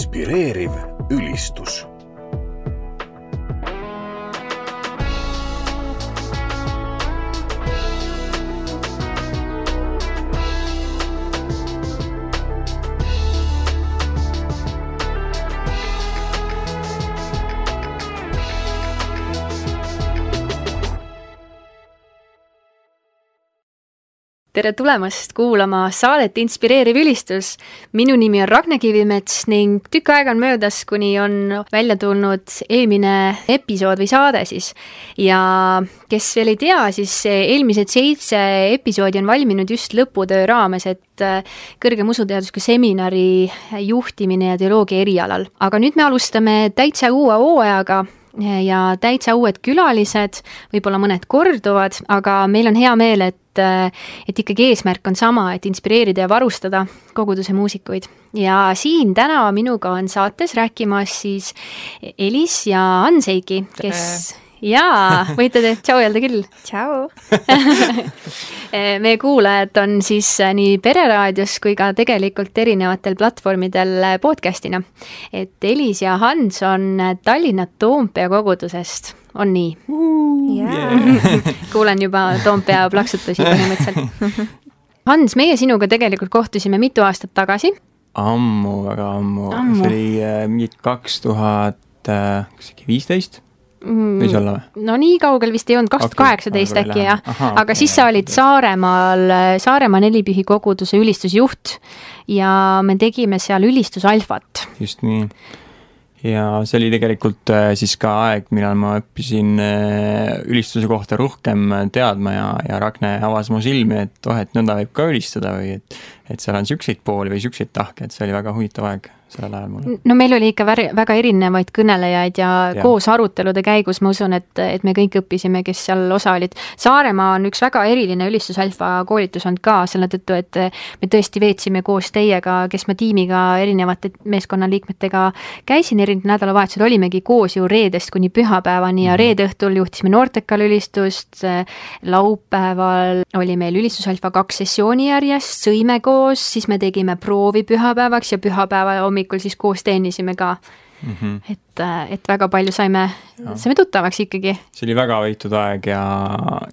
inspireeriv ülistus tere tulemast kuulama saadet Inspireeriv ülistus. minu nimi on Ragne Kivimets ning tükk aega on möödas, kuni on välja tulnud eelmine episood või saade siis. ja kes veel ei tea, siis eelmised seitse episoodi on valminud just lõputöö raames, et äh, kõrgem usuteadusliku seminari juhtimine ja teoloogia erialal. aga nüüd me alustame täitsa uue hooajaga ja täitsa uued külalised, võib-olla mõned korduvad, aga meil on hea meel, et et ikkagi eesmärk on sama, et inspireerida ja varustada koguduse muusikuid. ja siin täna minuga on saates rääkimas siis Elis ja Ann-Seiki, kes jaa, võite te tšau öelda küll. tšau meie kuulajad on siis äh, nii Pereraadios kui ka tegelikult erinevatel platvormidel äh, podcast'ina. et Elis ja Hans on Tallinna Toompea kogudusest, on nii uh,? Yeah. kuulen juba Toompea plaksutusi põhimõtteliselt. Hans, meie sinuga tegelikult kohtusime mitu aastat tagasi. ammu, väga ammu, ammu., see oli mingi kaks tuhat, kas äkki viisteist võis olla või? no nii kaugel vist ei olnud, kaks tuhat kaheksateist äkki jah, aga okay, siis sa olid Saaremaal, Saaremaa nelipühi koguduse ülistusjuht ja me tegime seal ülistusalfat. just nii. ja see oli tegelikult äh, siis ka aeg, millal ma õppisin äh, ülistuse kohta rohkem teadma ja, ja Ragne avas mu silmi, et oh, et nõnda võib ka ülistada või et, et seal on siukseid pooli või siukseid tahke, et see oli väga huvitav aeg sellel ajal mulle. no meil oli ikka väga erinevaid kõnelejaid ja, ja koos arutelude käigus ma usun, et, et me kõik õppisime, kes seal osa olid. Saaremaa on üks väga eriline ülistusalfa koolitus olnud ka selle tõttu, et me tõesti veetsime koos teiega, kes ma tiimiga erinevate meeskonnaliikmetega käisin, erinevad nädalavahetused olimegi koos ju reedest kuni pühapäevani ja mhm. reede õhtul juhtisime Noortekal ülistust, laupäeval oli meil ülistusalfa kaks sessiooni järjest, sõime koos, siis me tegime proovi pühapäevaks ja pühapäeva hommikul siis koos teenisime ka mm. -hmm. et, äh, et väga palju saime, saime tuttavaks ikkagi. see oli väga võitud aeg ja,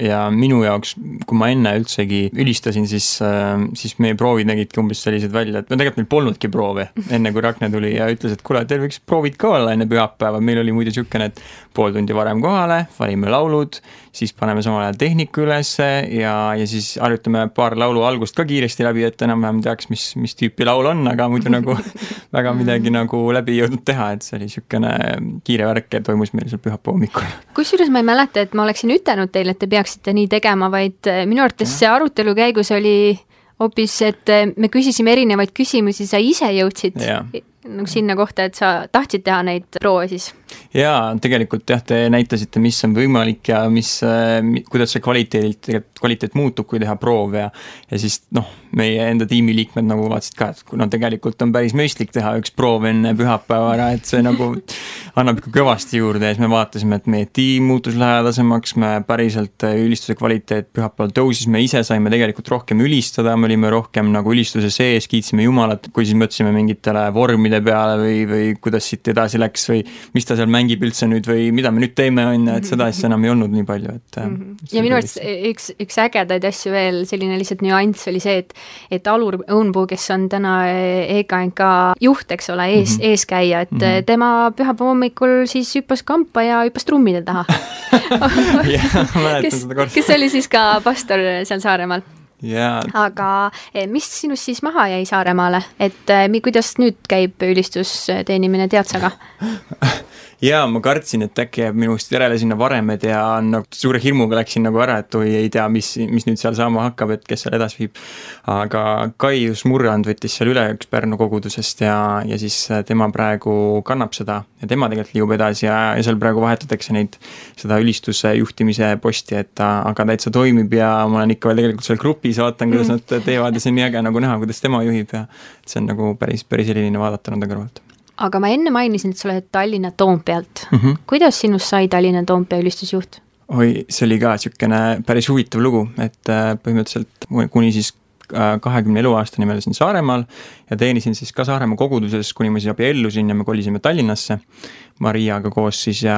ja minu jaoks, kui ma enne üldsegi ülistasin, siis, äh, siis meie proovid nägidki umbes sellised välja, et no tegelikult meil polnudki proove, enne kui Ragne tuli ja ütles, et kuule, teil võiks proovid ka olla enne pühapäeva, meil oli muidu niisugune, et pool tundi varem kohale, valime laulud, siis paneme samal ajal tehniku ülesse ja, ja siis harjutame paar laulu algust ka kiiresti läbi, et enam-vähem teaks, mis, mis tüüpi laul on, aga muidu nagu väga midagi nagu läbi ei jõudnud teha, et see oli niisugune kiire värk ja toimus meil seal pühapäeva hommikul. kusjuures ma ei mäleta, et ma oleksin ütelnud teile, et te peaksite nii tegema, vaid eh, minu arvates see arutelu käigus oli hoopis, et eh, me küsisime erinevaid küsimusi, sa ise jõudsid nagu sinna kohta, et sa tahtsid teha neid proove siis? jaa, tegelikult jah, te näitasite, mis on võimalik ja mis, kuidas see kvaliteedilt, tegelikult kvaliteet muutub, kui teha proove ja ja siis noh, meie enda tiimiliikmed nagu vaatasid ka, et kuna tegelikult on päris mõistlik teha üks proov enne pühapäeva ära, et see nagu annab ikka kõvasti juurde ja siis me vaatasime, et meie tiim muutus lähedasemaks, me päriselt äh, ülistuse kvaliteet pühapäeval tõusis, me ise saime tegelikult rohkem ülistada, me olime rohkem nagu ülistuse sees, kiitsime Jumalat, kui siis mõtlesime mingitele vormide peale või, või kuidas siit edasi läks või mis ta seal mängib üldse nüüd või mida me nüüd teeme, on ju, et seda asja enam ei olnud nii palju, et mm. -hmm. ja minu arust üks, üks ägedaid asju veel, selline lihtsalt nüanss oli see, et, et Alur Õunpuu, kes on täna EKNK juht, eks ole, ees mm, -hmm. eeskäija, et mm -hmm. tema pühapäeva hommikul siis hüppas kampa ja hüppas trummide taha kes, kes oli siis ka pastor seal Saaremaal yeah.. aga eh, mis sinust siis maha jäi Saaremaale, et eh, kuidas nüüd käib ülistusteenimine, tead sa ka jaa, ma kartsin, et äkki jääb minust järele sinna varemed ja nagu suure hirmuga läksin nagu ära, et oi, ei tea, mis, mis nüüd seal saama hakkab, et kes seal edasi viib. aga Kaius Murrand võttis seal üle üks Pärnu kogudusest ja, ja siis tema praegu kannab seda ja tema tegelikult liigub edasi ja, ja seal praegu vahetatakse neid, seda ülistuse juhtimise posti, et ta aga täitsa toimib ja ma olen ikka veel tegelikult seal grupis, vaatan, kuidas mm. nad teevad ja see on nii äge nagu näha, kuidas tema juhib ja see on nagu päris, päris eriline vaadata nende kõrvalt aga ma enne mainisin, et sa oled Tallinna Toompealt mm. -hmm. kuidas sinust sai Tallinna Toompea ülistusjuht? oi, see oli ka niisugune päris huvitav lugu, et äh, põhimõtteliselt kuni siis kahekümne eluaastani ma elasin Saaremaal ja teenisin siis ka Saaremaa koguduses, kuni ma siis abiellusin ja me kolisime Tallinnasse Mariaga koos siis ja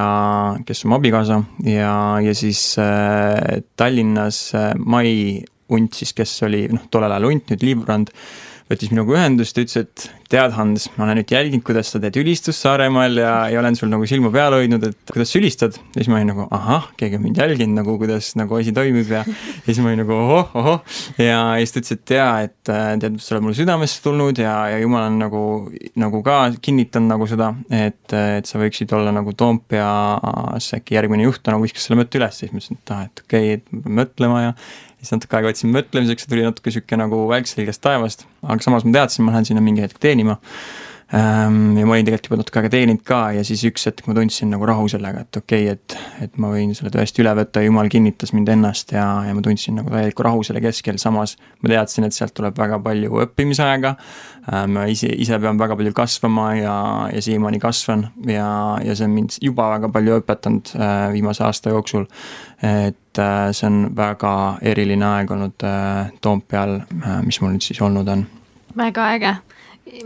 kes on mu abikaasa ja, ja siis äh, Tallinnas äh, Mai Unt siis, kes oli noh, tollel ajal Unt, nüüd Liivrand võttis minuga ühendust ja ütles, et tead, Hans, ma olen nüüd jälginud, kuidas sa teed ülistust Saaremaal ja, ja olen sul nagu silma peal hoidnud, et kuidas sa ülistad. ja siis ma olin nagu ahah, keegi on mind jälginud nagu, kuidas nagu asi toimib ja, ja siis ma olin nagu ohoh, ohoh. ja siis ta ütles, et jaa, et äh, tead, sa oled mulle südamesse tulnud ja, ja jumal on nagu, nagu ka kinnitanud nagu seda, et, et sa võiksid olla nagu Toompeas äkki järgmine juht, ta nagu viskas selle mõtte üles, siis ma ütlesin, et ah, et okei okay,, et mõtlema ja siis natuke aega võtsin mõtlemiseks ja tuli natuke niisugune nagu välk selgest taevast, aga samas ma teadsin, ma lähen sinna mingi hetk teenima Ehm, ja ma olin tegelikult juba natuke aega teeninud ka ja siis üks hetk ma tundsin nagu rahu sellega, et okei okay,, et, et ma võin selle tõesti üle võtta, jumal kinnitas mind ennast ja, ja ma tundsin nagu täielikku rahu selle keskel, samas ma teadsin, et sealt tuleb väga palju õppimisaega. Ehm, ma ise, ise pean väga palju kasvama ja, ja siiamaani kasvan ja, ja see on mind juba väga palju õpetanud äh, viimase aasta jooksul. et äh, see on väga eriline aeg olnud äh, Toompeal, mis mul nüüd siis olnud on. väga äge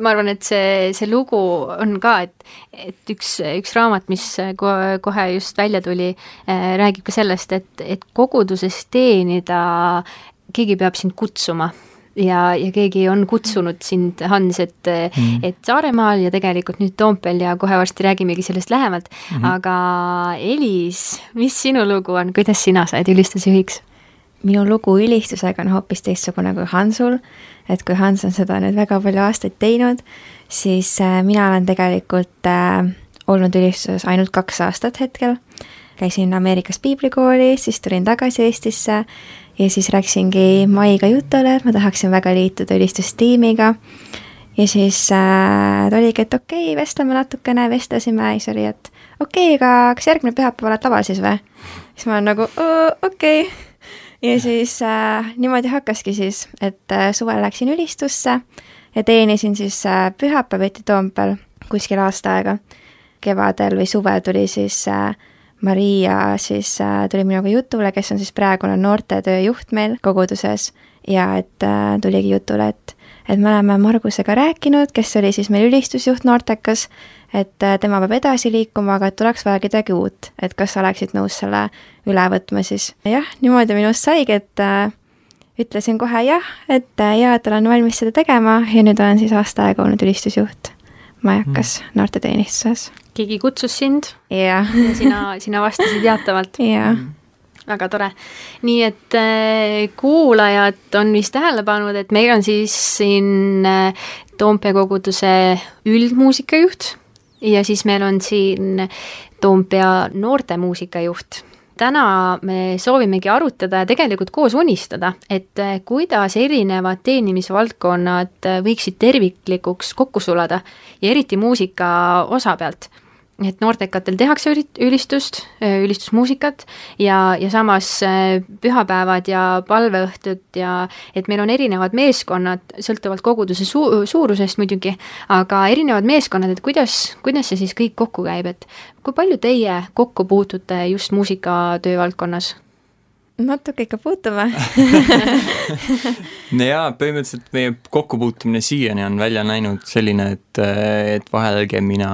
ma arvan, et see, see lugu on ka, et, et üks, üks raamat, mis kohe, kohe just välja tuli äh,, räägib ka sellest, et, et koguduses teenida keegi peab sind kutsuma ja, ja keegi on kutsunud sind, Hans, et mm., et Saaremaal ja tegelikult nüüd Toompeal ja kohe varsti räägimegi sellest lähemalt mm, -hmm. aga Elis, mis sinu lugu on, kuidas sina said ülistusjuhiks? minu lugu ülistusega on hoopis teistsugune kui Hansul, et kui Hans on seda nüüd väga palju aastaid teinud, siis äh, mina olen tegelikult äh, olnud ülistuses ainult kaks aastat hetkel. käisin Ameerikas piiblikooli, siis tulin tagasi Eestisse ja siis läksingi Maiga jutule, et ma tahaksin väga liituda ülistustiimiga. ja siis äh, ta oligi, et okei okay,, vestleme natukene, vestlesime ja siis oli, et okei okay,, aga kas järgmine pühapäev oled laval siis või? siis ma olen nagu okei okay ja siis äh, niimoodi hakkaski siis, et äh, suvel läksin ülistusse ja teenisin siis äh, pühapäeviti Toompeal kuskil aasta aega. kevadel või suvel tuli siis äh, Maria siis äh, tuli minuga jutule, kes on siis praegune noortetöö juht meil koguduses ja et äh, tuligi jutule, et et me oleme Margusega rääkinud, kes oli siis meil ülistusjuht noortekas, et äh, tema peab edasi liikuma, aga et oleks vaja kedagi uut, et kas sa oleksid nõus selle üle võtma siis. jah, niimoodi minust saigi, et äh, ütlesin kohe jah, et äh, jaa, et olen valmis seda tegema ja nüüd olen siis aasta aega olnud ülistusjuht majakas mm. noorteteenistuses. keegi kutsus sind yeah. ja sina, sina vastasid jaatavalt yeah. Mm väga tore. nii et kuulajad on vist tähele pannud, et meil on siis siin Toompea koguduse üldmuusikajuht ja siis meil on siin Toompea noortemuusikajuht. Täna me soovimegi arutada ja tegelikult koos unistada, et kuidas erinevad teenimisvaldkonnad võiksid terviklikuks kokku sulada ja eriti muusika osa pealt et noortekatel tehakse ülistust, ülistusmuusikat ja, ja samas pühapäevad ja palveõhtud ja et meil on erinevad meeskonnad, sõltuvalt koguduse su-, suurusest muidugi, aga erinevad meeskonnad, et kuidas, kuidas see siis kõik kokku käib, et kui palju teie kokku puutute just muusikatöö valdkonnas? Natuke ikka puutume no jaa, põhimõtteliselt meie kokkupuutumine siiani on välja näinud selline, et, et vahel käin mina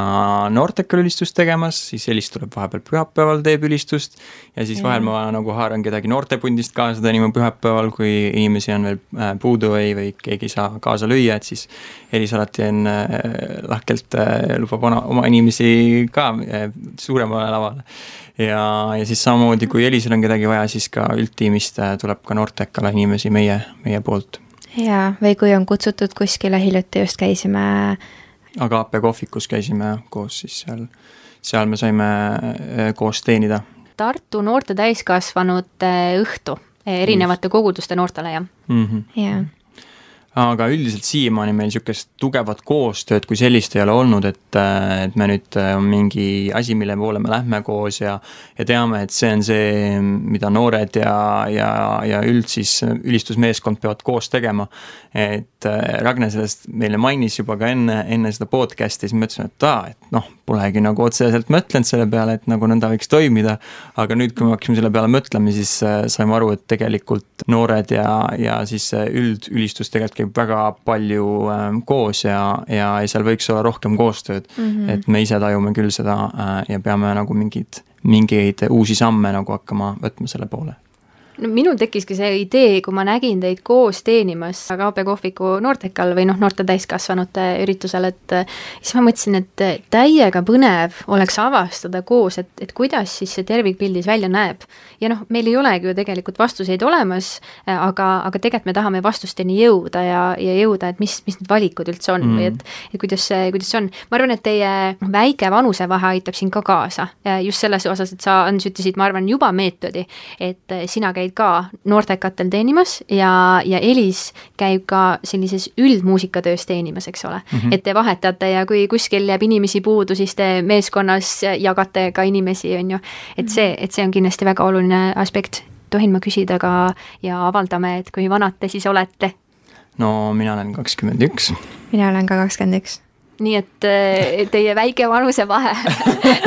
noortekal ülistust tegemas, siis Elis tuleb vahepeal pühapäeval, teeb ülistust ja siis vahel ma nagu haaran kedagi noortepundist kaasa teenima pühapäeval, kui inimesi on veel äh, puudu või, või keegi ei saa kaasa lüüa, et siis Elis alati on äh, lahkelt äh,, lubab oma, oma inimesi ka äh, suuremale lavale ja, ja siis samamoodi, kui Elisel on kedagi vaja, siis ka üldtiimist äh, tuleb ka Nortekale inimesi meie, meie poolt. jaa, või kui on kutsutud kuskile, hiljuti just käisime Agape kohvikus käisime koos siis seal, seal me saime äh, koos teenida. Tartu noorte täiskasvanute õhtu erinevate koguduste noortele, jah mm -hmm.? jah aga üldiselt siiamaani meil niisugust tugevat koostööd kui sellist ei ole olnud, et, et me nüüd on mingi asi, mille poole me lähme koos ja ja teame, et see on see, mida noored ja, ja, ja üld siis ülistusmeeskond peavad koos tegema. et Ragne sellest meile mainis juba ka enne, enne seda podcast'i, siis mõtlesin, et aa, et noh, polegi nagu otseselt mõtlenud selle peale, et nagu nõnda võiks toimida, aga nüüd, kui me hakkasime selle peale mõtlema, siis saime aru, et tegelikult noored ja, ja siis üldülistus tegelikult käib väga palju äh, koos ja, ja seal võiks olla rohkem koostööd mm. -hmm. et me ise tajume küll seda äh, ja peame nagu mingeid, mingeid uusi samme nagu hakkama võtma selle poole no minul tekkiski see idee, kui ma nägin teid koos teenimas KB kohviku noortekal või noh, noorte täiskasvanute üritusel, et siis ma mõtlesin, et täiega põnev oleks avastada koos, et, et kuidas siis see tervikpildis välja näeb. ja noh, meil ei olegi ju tegelikult vastuseid olemas, aga, aga tegelikult me tahame vastusteni jõuda ja, ja jõuda, et mis, mis need valikud üldse on mm. või et, et kuidas see, kuidas see on. ma arvan, et teie väike vanusevahe aitab siin ka kaasa, just selles osas, et sa, Ants, ütlesid, ma arvan, juba meetodi, et sina käid käid ka noortekatel teenimas ja, ja Elis käib ka sellises üldmuusikatöös teenimas, eks ole mm. -hmm. et te vahetate ja kui kuskil jääb inimesi puudu, siis te meeskonnas jagate ka inimesi, on ju. et see, et see on kindlasti väga oluline aspekt. tohin ma küsida ka ja avaldame, et kui vanad te siis olete? no mina olen kakskümmend üks. mina olen ka kakskümmend üks nii et eh, teie väike vanusevahe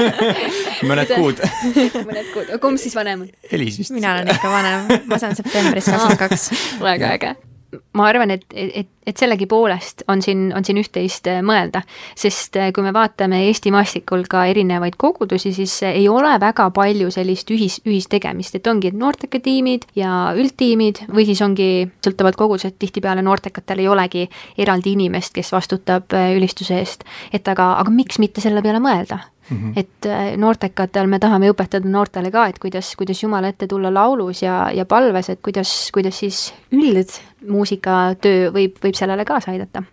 mõned kuud mõned kuud, kumb siis vanem on? Elis vist. mina olen ikka vanem, ma saan septembris kakskümmend kaks. väga äge ma arvan, et, et, et sellegipoolest on siin, on siin üht-teist äh, mõelda, sest äh, kui me vaatame Eesti maastikul ka erinevaid kogudusi, siis äh, ei ole väga palju sellist ühis, ühistegemist, et ongi noorteka tiimid ja üldtiimid või siis ongi sõltuvalt kogudusest, tihtipeale noortekatel ei olegi eraldi inimest, kes vastutab ülistuse eest. et aga, aga miks mitte selle peale mõelda? Mm -hmm. et noortekatel me tahame õpetada noortele ka, et kuidas, kuidas Jumala ette tulla laulus ja, ja palves, et kuidas, kuidas siis üldmuusikatöö võib, võib sellele kaasa aidata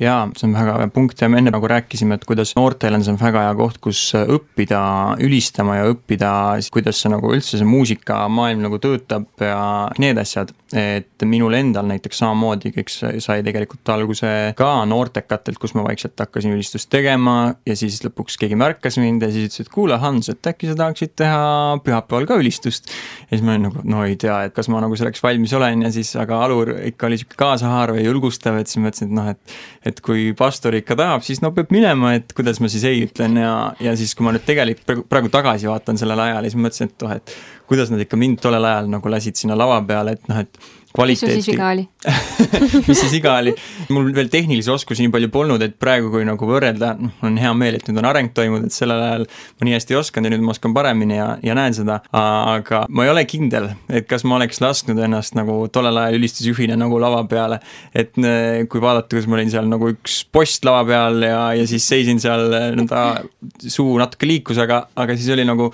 jaa, see on väga hea punkt ja me enne nagu rääkisime, et kuidas noortel on see väga hea koht, kus õppida ülistama ja õppida, kuidas see nagu üldse see muusikamaailm nagu töötab ja need asjad. et minul endal näiteks samamoodi kõik sai tegelikult alguse ka noortekatelt, kus ma vaikselt hakkasin ülistust tegema ja siis lõpuks keegi märkas mind ja siis ütles, et kuule, Hans, et äkki sa tahaksid teha pühapäeval ka ülistust. ja siis ma olin nagu, no ei tea, et kas ma nagu selleks valmis olen ja siis, aga Alur ikka oli sihuke kaasahaarav ja julgustav, et siis mõtlesin, et noh, et et kui pastor ikka tahab, siis no peab minema, et kuidas ma siis ei ütlen ja, ja siis, kui ma nüüd tegelikult praegu, praegu tagasi vaatan sellele ajale, siis mõtlesin, et oh, et kuidas nad ikka mind tollel ajal nagu lasid sinna lava peale, et noh, et kvaliteeti. mis sul siis viga oli mis siis viga oli? mul veel tehnilisi oskusi nii palju polnud, et praegu, kui nagu võrrelda, noh, on hea meel, et nüüd on areng toimunud, et sellel ajal ma nii hästi ei osanud ja nüüd ma oskan paremini ja, ja näen seda. aga ma ei ole kindel, et kas ma oleks lasknud ennast nagu tollel ajal ülistusjuhina nagu lava peale. et äh, kui vaadata, kuidas ma olin seal nagu üks post lava peal ja, ja siis seisin seal äh, nõnda, suu natuke liikus, aga, aga siis oli nagu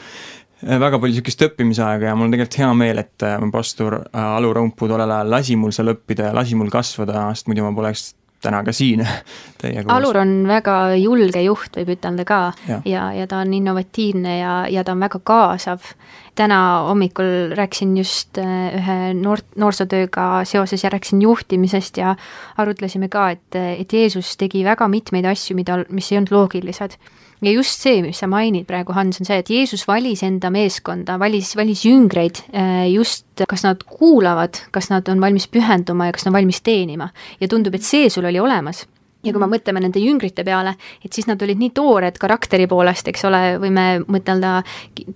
väga palju niisugust õppimisaega ja mul on tegelikult hea meel, et äh, pastor äh, Alu Rompuu tollel ajal lasi mul seal õppida ja lasi mul kasvada, sest muidu ma poleks täna ka siin teiega koos. Alur on väga julge juht, võib ütelda ka, ja, ja, ja ta on innovatiivne ja, ja ta on väga kaasav. täna hommikul rääkisin just ühe noor, noorsootööga seoses ja rääkisin juhtimisest ja arutlesime ka, et, et Jeesus tegi väga mitmeid asju, mida, mis ei olnud loogilised ja just see, mis sa mainid praegu, Hans, on see, et Jeesus valis enda meeskonda, valis, valis jüngreid äh, just, kas nad kuulavad, kas nad on valmis pühenduma ja kas nad on valmis teenima. ja tundub, et see sul oli olemas ja kui me mõtleme nende jüngrite peale, et siis nad olid nii toored karakteri poolest, eks ole, võime mõtelda,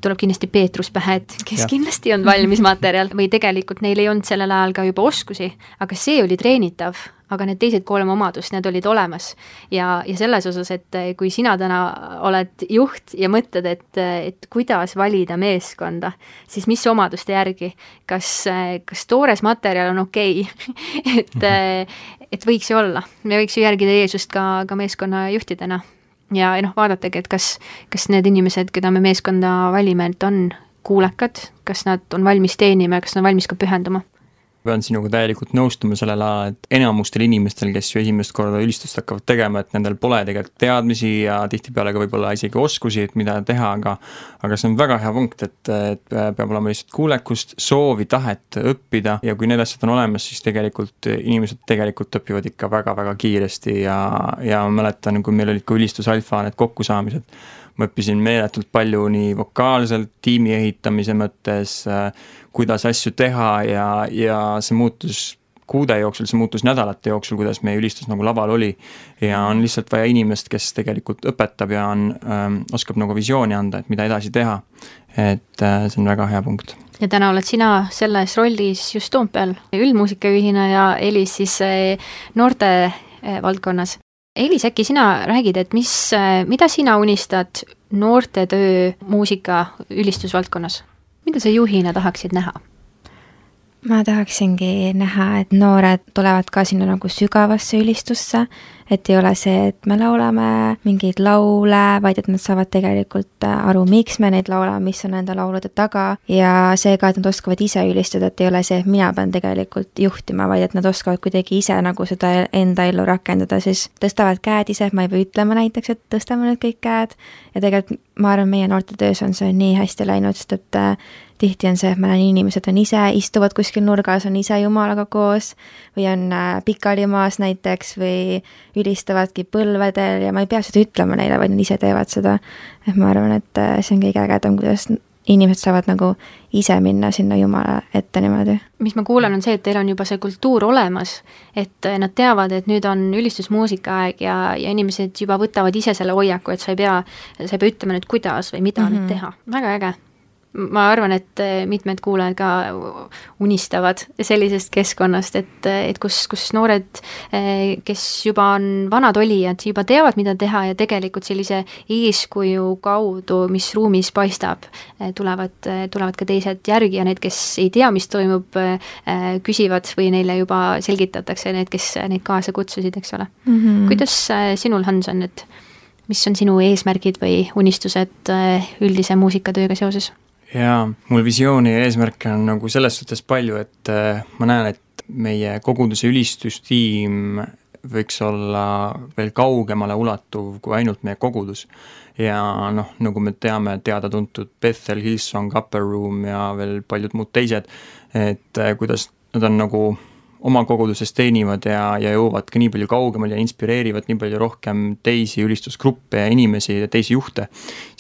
tuleb kindlasti Peetrus pähe, et kes ja. kindlasti on valmis materjal või tegelikult neil ei olnud sellel ajal ka juba oskusi, aga see oli treenitav aga need teised kolm omadust, need olid olemas. ja, ja selles osas, et eh, kui sina täna oled juht ja mõtled, et, eh, et kuidas valida meeskonda, siis mis omaduste järgi, kas, eh, kas toores materjal on okei okay? et, et võiks ju olla, me võiks ju järgida Jeesust ka, ka meeskonnajuhtidena. ja, ja noh, vaadatagi, et kas, kas need inimesed, keda me meeskonda valime, et on kuulekad, kas nad on valmis teenima ja kas nad on valmis ka pühenduma pean sinuga täielikult nõustuma sellel alal, et enamustel inimestel, kes ju esimest korda ülistust hakkavad tegema, et nendel pole tegelikult teadmisi ja tihtipeale ka võib-olla isegi oskusi, et mida teha, aga aga see on väga hea punkt, et, et peab olema lihtsalt kuulekust, soovi, tahet õppida ja kui need asjad on olemas, siis tegelikult inimesed tegelikult õpivad ikka väga-väga kiiresti ja, ja ma mäletan, kui meil olid ka ülistus alfa need kokkusaamised, ma õppisin meeletult palju nii vokaalselt, tiimi ehitamise mõttes äh,, kuidas asju teha ja, ja see muutus kuude jooksul, see muutus nädalate jooksul, kuidas meie ülistus nagu laval oli. ja on lihtsalt vaja inimest, kes tegelikult õpetab ja on ähm,, oskab nagu visiooni anda, et mida edasi teha. et äh, see on väga hea punkt ja täna oled sina selles rollis just Toompeal üldmuusikajuhina ja Elis siis äh, noorte äh, valdkonnas. Elis, äkki sina räägid, et mis, mida sina unistad noortetöö muusika ülistusvaldkonnas? mida sa juhina tahaksid näha? Ma tahaksingi näha, et noored tulevad ka sinna nagu sügavasse ülistusse, et ei ole see, et me laulame mingeid laule, vaid et nad saavad tegelikult äh, aru, miks me neid laulame, mis on nende laulude taga. Ja seega, et nad oskavad ise ülistada, et ei ole see, et mina pean tegelikult juhtima, vaid et nad oskavad kuidagi ise nagu seda enda ellu rakendada, siis tõstavad käed ise, ma ei pea ütlema näiteks, et tõstame nüüd kõik käed. Ja tegelikult ma arvan, meie noortetöös on see nii hästi läinud, sest et äh, tihti on see, et ma näen, inimesed on ise, istuvad kuskil nurgas, on ise Jumalaga koos või on äh, pikali maas näiteks või ülistavadki põlvedel ja ma ei pea seda ütlema neile, vaid nad ise teevad seda. et ma arvan, et äh, see on kõige ägedam, kuidas inimesed saavad nagu ise minna sinna Jumala ette niimoodi. mis ma kuulen, on see, et teil on juba see kultuur olemas, et äh, nad teavad, et nüüd on ülistusmuusika aeg ja, ja inimesed juba võtavad ise selle hoiaku, et sa ei pea, sa ei pea ütlema nüüd, kuidas või mida mm -hmm. nüüd teha, väga äge ma arvan, et eh, mitmed kuulajad ka unistavad sellisest keskkonnast, et, et kus, kus noored, eh, kes juba on vanad olijad, juba teavad, mida teha ja tegelikult sellise eeskuju kaudu, mis ruumis paistab, eh, tulevad, tulevad ka teised järgi ja need, kes ei tea, mis toimub, küsivad või neile juba selgitatakse, need, kes neid kaasa kutsusid, eks ole mm. -hmm. kuidas sinul, Hans, on, et mis on sinu eesmärgid või unistused üldise muusikatööga seoses? Jaa, mul visiooni ja eesmärke on nagu selles suhtes palju, et äh, ma näen, et meie koguduse ülistustiim võiks olla veel kaugemale ulatuv kui ainult meie kogudus. ja noh, nagu me teame, teada-tuntud Bethel, Hillsong, Upper Room ja veel paljud muud teised, et äh, kuidas nad on nagu oma koguduses teenivad ja, ja jõuavad ka nii palju kaugemale ja inspireerivad nii palju rohkem teisi ülistusgruppe ja inimesi ja teisi juhte,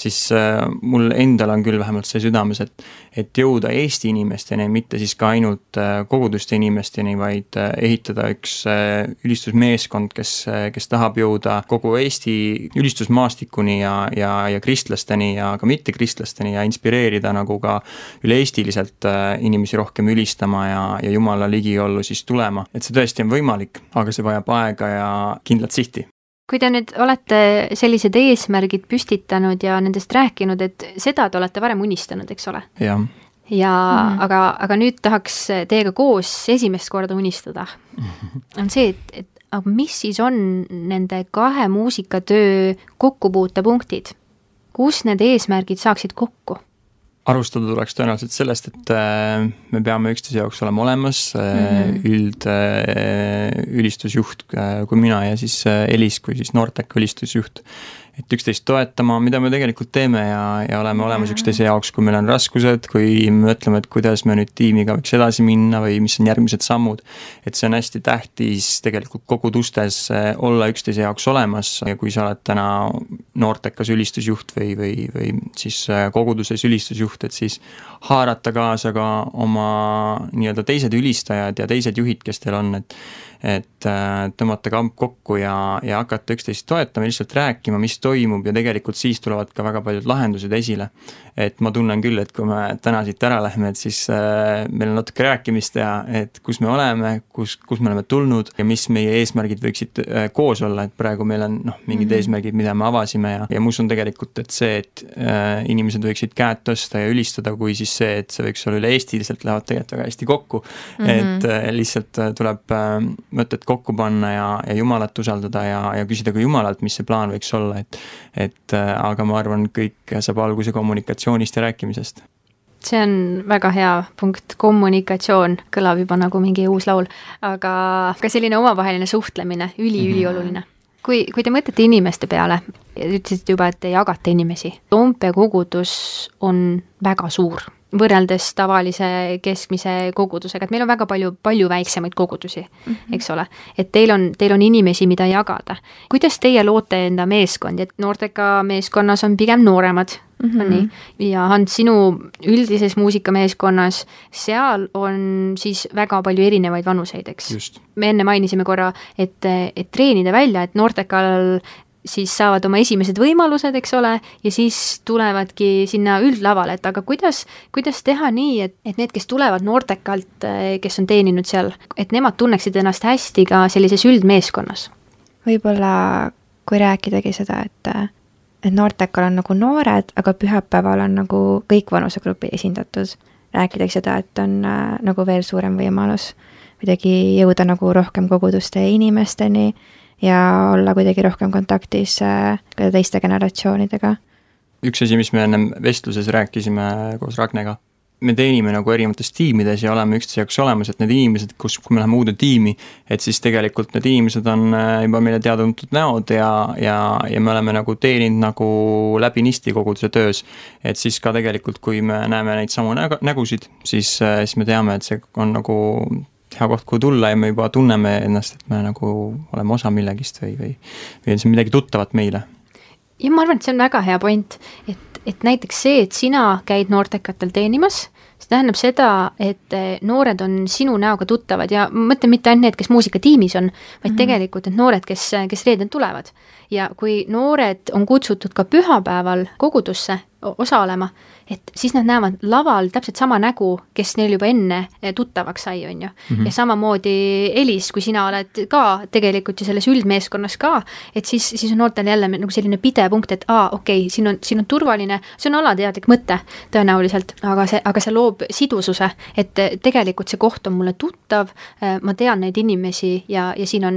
siis äh, mul endal on küll vähemalt see südames, et et jõuda Eesti inimesteni, mitte siis ka ainult äh, koguduste inimesteni, vaid äh, ehitada üks äh, ülistusmeeskond, kes, kes tahab jõuda kogu Eesti ülistusmaastikuni ja, ja, ja kristlasteni ja ka mittekristlasteni ja inspireerida nagu ka üle-eestiliselt inimesi rohkem ülistama ja, ja Jumala ligiollu siis tulema, et see tõesti on võimalik, aga see vajab aega ja kindlat sihti kui te nüüd olete sellised eesmärgid püstitanud ja nendest rääkinud, et seda te olete varem unistanud, eks ole? jah. ja mm. aga, aga nüüd tahaks teiega koos esimest korda unistada, on see, et, et aga mis siis on nende kahe muusikatöö kokkupuutepunktid? kus need eesmärgid saaksid kokku? Alustada tuleks tõenäoliselt sellest, et äh, me peame üksteise jaoks olema olemas mm, -hmm. üld, äh, ülistusjuht kui mina ja siis Elis kui siis Nortec ülistusjuht et üksteist toetama, mida me tegelikult teeme ja, ja oleme olemas üksteise jaoks, kui meil on raskused, kui me mõtleme, et kuidas me nüüd tiimiga võiks edasi minna või mis on järgmised sammud. et see on hästi tähtis tegelikult kogudustes eh, olla üksteise jaoks olemas ja kui sa oled täna noortekas ülistusjuht või, või, või siis eh, koguduses ülistusjuht, et siis haarata kaasa ka oma nii-öelda teised ülistajad ja teised juhid, kes teil on, et et äh, tõmmata kamp kokku ja, ja hakata üksteist toetama, lihtsalt rääkima, mis toimub ja tegelikult siis tulevad ka väga paljud lahendused esile. et ma tunnen küll, et kui me täna siit ära lähme, et siis äh, meil on natuke rääkimist teha, et kus me oleme, kus, kus me oleme tulnud ja mis meie eesmärgid võiksid äh, koos olla, et praegu meil on noh, mingid mm -hmm. eesmärgid, mida me avasime ja, ja ma usun tegelikult, et see, et äh, inimesed võiksid käed tõsta ja ülistada, kui siis see, et see võiks olla üle-eestiliselt, lähevad tegelikult väga hästi kokku mm. -hmm. et äh, lihtsalt tuleb äh, mõtted kokku panna ja, ja Jumalat usaldada ja, ja küsida ka Jumalalt, mis see plaan võiks olla, et et äh, aga ma arvan, kõik saab alguse kommunikatsioonist ja rääkimisest. See on väga hea punkt, kommunikatsioon kõlab juba nagu mingi uus laul, aga ka selline omavaheline suhtlemine üli, ülioluline kui, kui te mõtlete inimeste peale, ütlesite juba, et te jagate inimesi, Toompea kogudus on väga suur võrreldes tavalise keskmise kogudusega, et meil on väga palju, palju väiksemaid kogudusi mm, -hmm. eks ole. et teil on, teil on inimesi, mida jagada. kuidas teie loote enda meeskondi, et noortega meeskonnas on pigem nooremad mm, -hmm. on nii, ja Hans, sinu üldises muusikameeskonnas, seal on siis väga palju erinevaid vanuseid, eks? me enne mainisime korra, et, et treenida välja, et noortekal siis saavad oma esimesed võimalused, eks ole, ja siis tulevadki sinna üldlavale, et aga kuidas, kuidas teha nii, et, et need, kes tulevad noortekalt, kes on teeninud seal, et nemad tunneksid ennast hästi ka sellises üldmeeskonnas? võib-olla kui rääkidagi seda, et, et noortekal on nagu noored, aga pühapäeval on nagu kõik vanusegrupid esindatud, rääkidagi seda, et on äh, nagu veel suurem võimalus kuidagi jõuda nagu rohkem koguduste inimesteni ja olla kuidagi rohkem kontaktis äh, ka teiste generatsioonidega. üks asi, mis me ennem vestluses rääkisime koos Ragnega, me teenime nagu erinevates tiimides ja oleme üksteise jaoks olemas, et need inimesed, kus, kui me läheme uude tiimi, et siis tegelikult need inimesed on äh, juba meile teada-tuntud näod ja, ja, ja me oleme nagu teeninud nagu läbinisti koguduse töös. et siis ka tegelikult, kui me näeme neid samu nägu, nägusid, siis, äh, siis me teame, et see on nagu hea koht, kuhu tulla ja me juba tunneme ennast, et me nagu oleme osa millegist või, või, või on see midagi tuttavat meile. ja ma arvan, et see on väga hea point, et, et näiteks see, et sina käid noortekatel teenimas, see tähendab seda, et eh, noored on sinu näoga tuttavad ja ma mõtlen mitte ainult need, kes muusikatiimis on, vaid mm -hmm. tegelikult need noored, kes, kes reedel tulevad. Ja kui noored on kutsutud ka pühapäeval kogudusse osalema, et siis nad näevad laval täpselt sama nägu, kes neil juba enne eh, tuttavaks sai, on ju mm. -hmm. ja samamoodi Elis, kui sina oled ka tegelikult ju selles üldmeeskonnas ka, et siis, siis on noortel jälle nagu selline pidepunkt, et aa, okei okay,, siin on, siin on turvaline, see on alateadlik mõte tõenäoliselt, aga see, aga see loob sidususe, et tegelikult see koht on mulle tuttav, eh, ma tean neid inimesi ja, ja siin on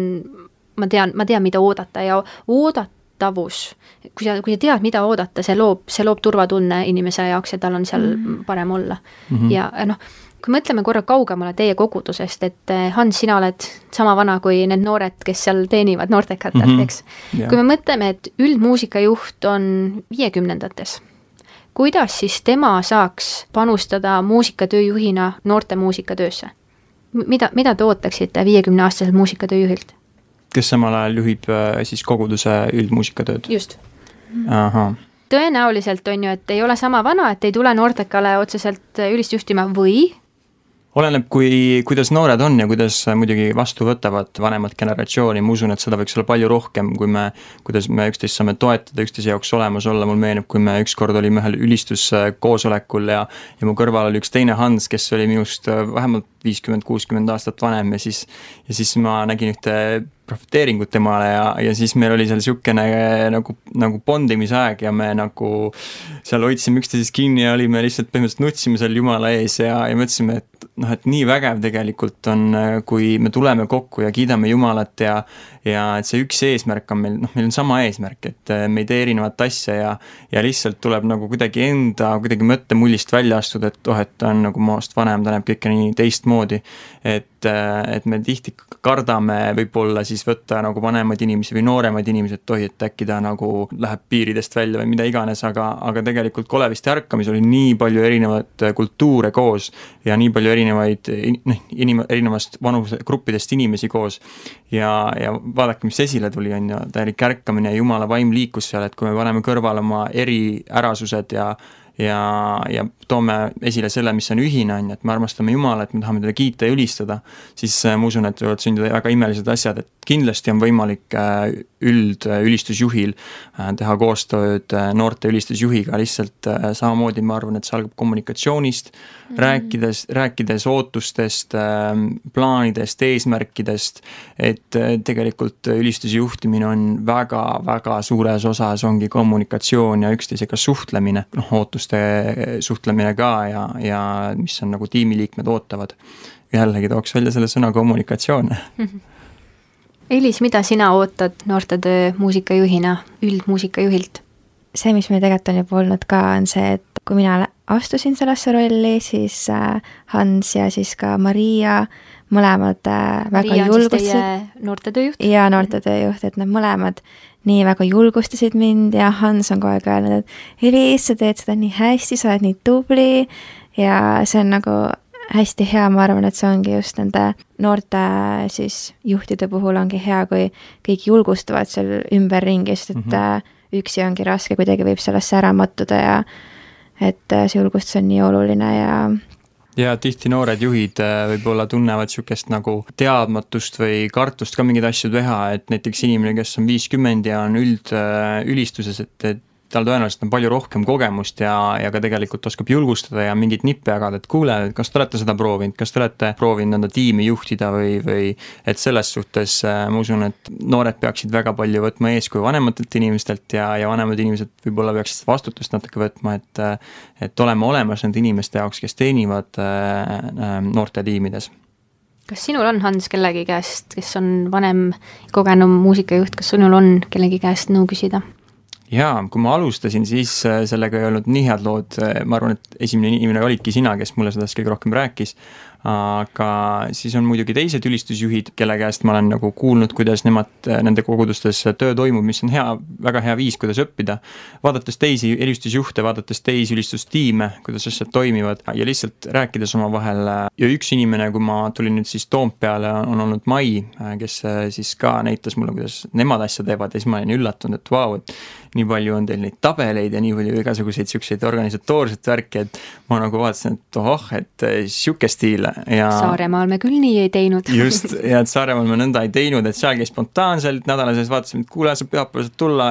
ma tean, ma tean, mida oodata ja oodata tavus. kui sa, kui sa tead, mida oodata, see loob, see loob turvatunne inimese jaoks ja tal on seal mm parem olla mm. -hmm. ja noh, kui mõtleme korra kaugemale teie kogudusest, et eh, Hans, sina oled sama vana kui need noored, kes seal teenivad noortekatelt mm, -hmm. eks yeah.. kui me mõtleme, et üldmuusikajuht on viiekümnendates, kuidas siis tema saaks panustada muusikatööjuhina noorte muusikatöösse? mida, mida te ootaksite viiekümneaastaselt muusikatööjuhilt? Kes samal ajal juhib äh, siis koguduse üldmuusikatööd? just. tõenäoliselt on ju, et ei ole sama vana, et ei tule noortekale otseselt äh, ülist juhtima või oleneb, kui, kuidas noored on ja kuidas muidugi vastu võtavad vanemat generatsiooni, ma usun, et seda võiks olla palju rohkem, kui me, kuidas me üksteist saame toetada, üksteise jaoks olemas olla, mul meenub, kui me ükskord olime ühel ülistuskoosolekul ja ja mu kõrval oli üks teine Hans, kes oli minust vähemalt viiskümmend, kuuskümmend aastat vanem ja siis, ja siis ma nägin ühte profiteeringut temale ja, ja siis meil oli seal niisugune nagu, nagu bondimisaeg ja me nagu seal hoidsime üksteisest kinni ja olime lihtsalt põhimõtteliselt nutsime seal Jumala ees ja, ja mõtlesime, et noh, et nii vägev tegelikult on, kui me tuleme kokku ja kiidame Jumalat ja ja et see üks eesmärk on meil, noh, meil on sama eesmärk, et me ei tee erinevat asja ja ja lihtsalt tuleb nagu kuidagi enda kuidagi mõttemullist välja astuda, et oh, et ta on nagu minust vanem, ta näeb kõike nii teistmoodi. Et et, et me tihti kardame võib-olla siis võtta nagu vanemaid inimesi või nooremaid inimesi, et oi, et äkki ta nagu läheb piiridest välja või mida iganes, aga, aga tegelikult Koleviste ärkamis oli nii palju erinevaid kultuure koos ja nii palju erinevaid, noh, inim-, erinevast vanusegruppidest inimesi koos. ja, ja vaadake, mis esile tuli, on ju, täielik ärkamine jumala vaim liikus seal, et kui me paneme kõrvale oma eriärasused ja ja, ja toome esile selle, mis on ühine, on ju, et me armastame Jumalat, me tahame teda kiita ja ülistada, siis äh, ma usun, et võivad sündida väga imelised asjad, et kindlasti on võimalik äh, üld, ülistusjuhil äh, teha koostööd noorte ülistusjuhiga, lihtsalt samamoodi ma arvan, et see algab kommunikatsioonist mm, rääkides, rääkides ootustest, plaanidest, eesmärkidest, et tegelikult ülistuse juhtimine on väga-väga suures osas ongi kommunikatsioon ja üksteisega suhtlemine, noh, ootused ootuste suhtlemine ka ja, ja mis on nagu tiimiliikmed ootavad. jällegi tooks välja selle sõna kommunikatsioon Elis, mida sina ootad noortetöö muusikajuhina, üldmuusikajuhilt? see, mis meil tegelikult on juba olnud ka, on see, et kui mina astusin sellesse rolli, siis äh, Hans ja siis ka Maria mõlemad äh, väga siis julgustasid. noortetööjuht? ja noortetööjuht, et nad mõlemad nii väga julgustasid mind ja Hans on kogu aeg öelnud, et Elis, sa teed seda nii hästi, sa oled nii tubli ja see on nagu hästi hea, ma arvan, et see ongi just nende noorte siis juhtide puhul ongi hea, kui kõik julgustavad seal ümberringi, sest et mm -hmm. üksi ongi raske, kuidagi võib sellesse ära mattuda ja et äh, see julgustus on nii oluline ja ja tihti noored juhid äh, võib-olla tunnevad niisugust nagu teadmatust või kartust ka mingeid asju teha, et näiteks inimene, kes on viiskümmend ja on üld, ülistuses, et, et tal tõenäoliselt on palju rohkem kogemust ja, ja ka tegelikult oskab julgustada ja mingeid nippe jagada, et kuule, kas te olete seda proovinud, kas te olete proovinud enda tiimi juhtida või, või et selles suhtes äh, ma usun, et noored peaksid väga palju võtma eeskuju vanematelt inimestelt ja, ja vanemad inimesed võib-olla peaksid vastutust natuke võtma, et et olema olemas nende inimeste jaoks, kes teenivad äh, äh, noorte tiimides kas sinul on, Hans, kellegi käest, kes on vanem, kogenum muusikajuht, kas sinul on kellegi käest nõu küsida? Jaa, kui ma alustasin, siis äh, sellega ei olnud nii head lood, ma arvan, et esimene inimene olidki sina, kes mulle sellest kõige rohkem rääkis aga siis on muidugi teised ülistusjuhid, kelle käest ma olen nagu kuulnud, kuidas nemad, nende kogudustes töö toimub, mis on hea, väga hea viis, kuidas õppida. vaadates teisi ülistusjuhte, vaadates teisi ülistustiime, kuidas asjad toimivad ja lihtsalt rääkides omavahel ja üks inimene, kui ma tulin nüüd siis Toompeale, on olnud Mai, kes siis ka näitas mulle, kuidas nemad asja teevad ja siis ma olin üllatunud, et vau, et nii palju on teil neid tabeleid ja nii palju igasuguseid siukseid organisatoorset värki, et ma nagu vaatasin, et ohoh, et sihuke stiil ja Saaremaal me küll nii ei teinud. just, ja et Saaremaal me nõnda ei teinud, et seal käis spontaanselt, nädala sees vaatasime, et kuule, sa pühapäeval saad tulla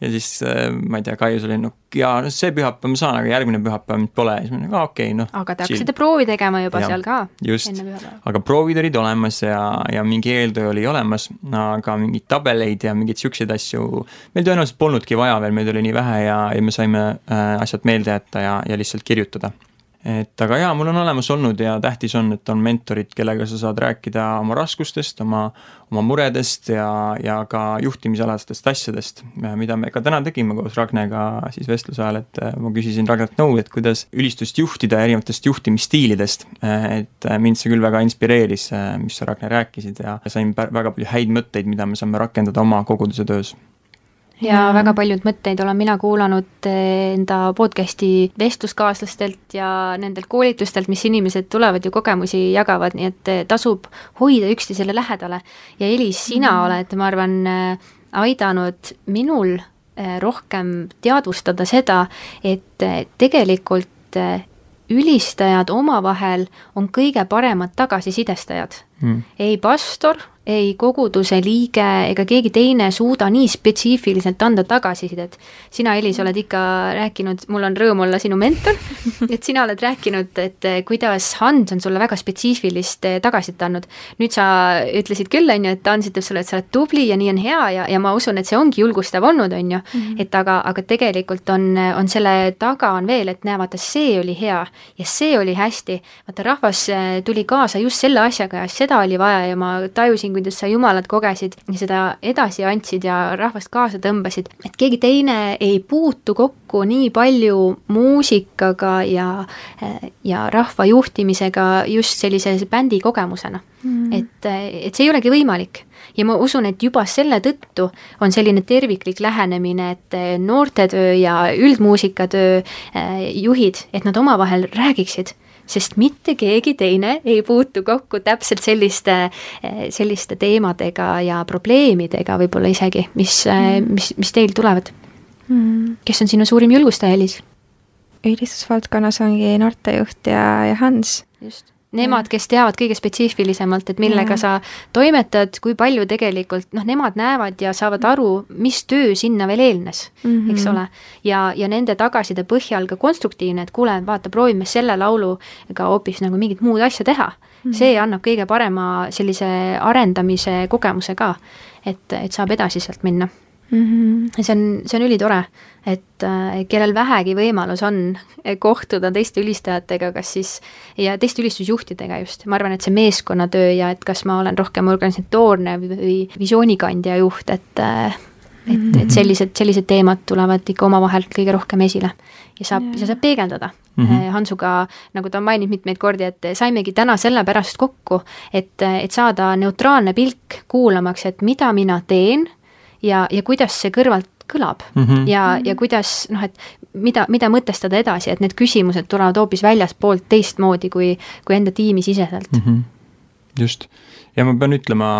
ja siis äh, ma ei tea, Kaius oli no jaa, no see pühapäev ma saan, aga järgmine pühapäev mind pole ja siis ma olin, aa okei okay,, noh. aga te hakkasite proovi tegema juba ja, seal ka? just, aga proovid olid olemas ja, ja mingi eeltöö oli olemas, aga mingeid tabeleid ja mingeid siukseid asju meil tõenäoliselt polnudki vaja veel, meid oli nii vähe ja, ja me saime äh, asjad meelde jätta ja, ja lihtsalt kirjutada et aga jaa, mul on olemas olnud ja tähtis on, et on mentorid, kellega sa saad rääkida oma raskustest, oma, oma muredest ja, ja ka juhtimisalastest asjadest, mida me ka täna tegime koos Ragnega siis vestluse ajal, et äh, ma küsisin Ragnalt nõu, et kuidas ülistust juhtida erinevatest juhtimisstiilidest. et äh, mind see küll väga inspireeris, äh, mis sa, Ragne, rääkisid ja sain väga palju häid mõtteid, mida me saame rakendada oma koguduse töös ja väga paljud mõtteid olen mina kuulanud eh, enda podcast'i vestluskaaslastelt ja nendelt koolitustelt, mis inimesed tulevad ju kogemusi jagavad, nii et eh, tasub hoida üksteisele lähedale. ja Elis, sina mm. oled, ma arvan, eh, aidanud minul rohkem teadvustada seda, et tegelikult ülistajad omavahel on kõige paremad tagasisidestajad mm.. ei pastor ei koguduse liige ega keegi teine suuda nii spetsiifiliselt anda tagasisidet. sina, Elis, oled ikka rääkinud, mul on rõõm olla sinu mentor, et sina oled rääkinud, et kuidas Hans on sulle väga spetsiifilist eh, tagasisidet andnud. nüüd sa ütlesid küll, on ju, et Hans ütleb sulle, et sa oled tubli ja nii on hea ja, ja ma usun, et see ongi julgustav olnud, on ju, mhm. et aga, aga tegelikult on, on selle taga on veel, et näe, vaata, see oli hea ja see oli hästi. vaata, rahvas eh, tuli kaasa just selle asjaga ja seda oli vaja ja ma tajusin, kuidas sa Jumalat kogesid ja seda edasi andsid ja rahvast kaasa tõmbasid, et keegi teine ei puutu kokku nii palju muusikaga ja, ja rahva juhtimisega just sellise bändi kogemusena. Mm.. et, et see ei olegi võimalik. ja ma usun, et juba selle tõttu on selline terviklik lähenemine, et noortetöö ja üldmuusikatöö eh, juhid, et nad omavahel räägiksid sest mitte keegi teine ei puutu kokku täpselt selliste, selliste teemadega ja probleemidega võib-olla isegi, mis mm., mis, mis teil tulevad mm.. kes on sinu suurim julgustaja, Elis? üldistusvaldkonnas ongi noortejuht ja, ja Hans. just nemad, kes teavad kõige spetsiifilisemalt, et millega ja. sa toimetad, kui palju tegelikult noh, nemad näevad ja saavad aru, mis töö sinna veel eelnes mm, -hmm. eks ole. ja, ja nende tagasiside põhjal ka konstruktiivne, et kuule, vaata, proovime selle lauluga hoopis nagu mingit muud asja teha mm. -hmm. see annab kõige parema sellise arendamise kogemuse ka, et, et saab edasi sealt minna mm. -hmm. see on, see on ülitore, et äh, kellel vähegi võimalus on kohtuda teiste ülistajatega, kas siis, ja teiste ülistusjuhtidega just, ma arvan, et see meeskonnatöö ja et kas ma olen rohkem organisatoorne või visioonikandja juht, et äh, et, et Mhm. sellised, sellised teemad tulevad ikka omavahel kõige rohkem esile ja saab, ja saab peegeldada mm. -hmm. Hansuga, nagu ta on maininud mitmeid kordi, et saimegi täna sellepärast kokku, et, et saada neutraalne pilk kuulamaks, et mida mina teen ja, ja kuidas see kõrvalt kõlab mm Mhm. ja, ja kuidas noh, et mida, mida mõtestada edasi, et need küsimused tulevad hoopis väljaspoolt teistmoodi kui, kui enda tiimi siseselt mm. Mhm. just, ja ma pean ütlema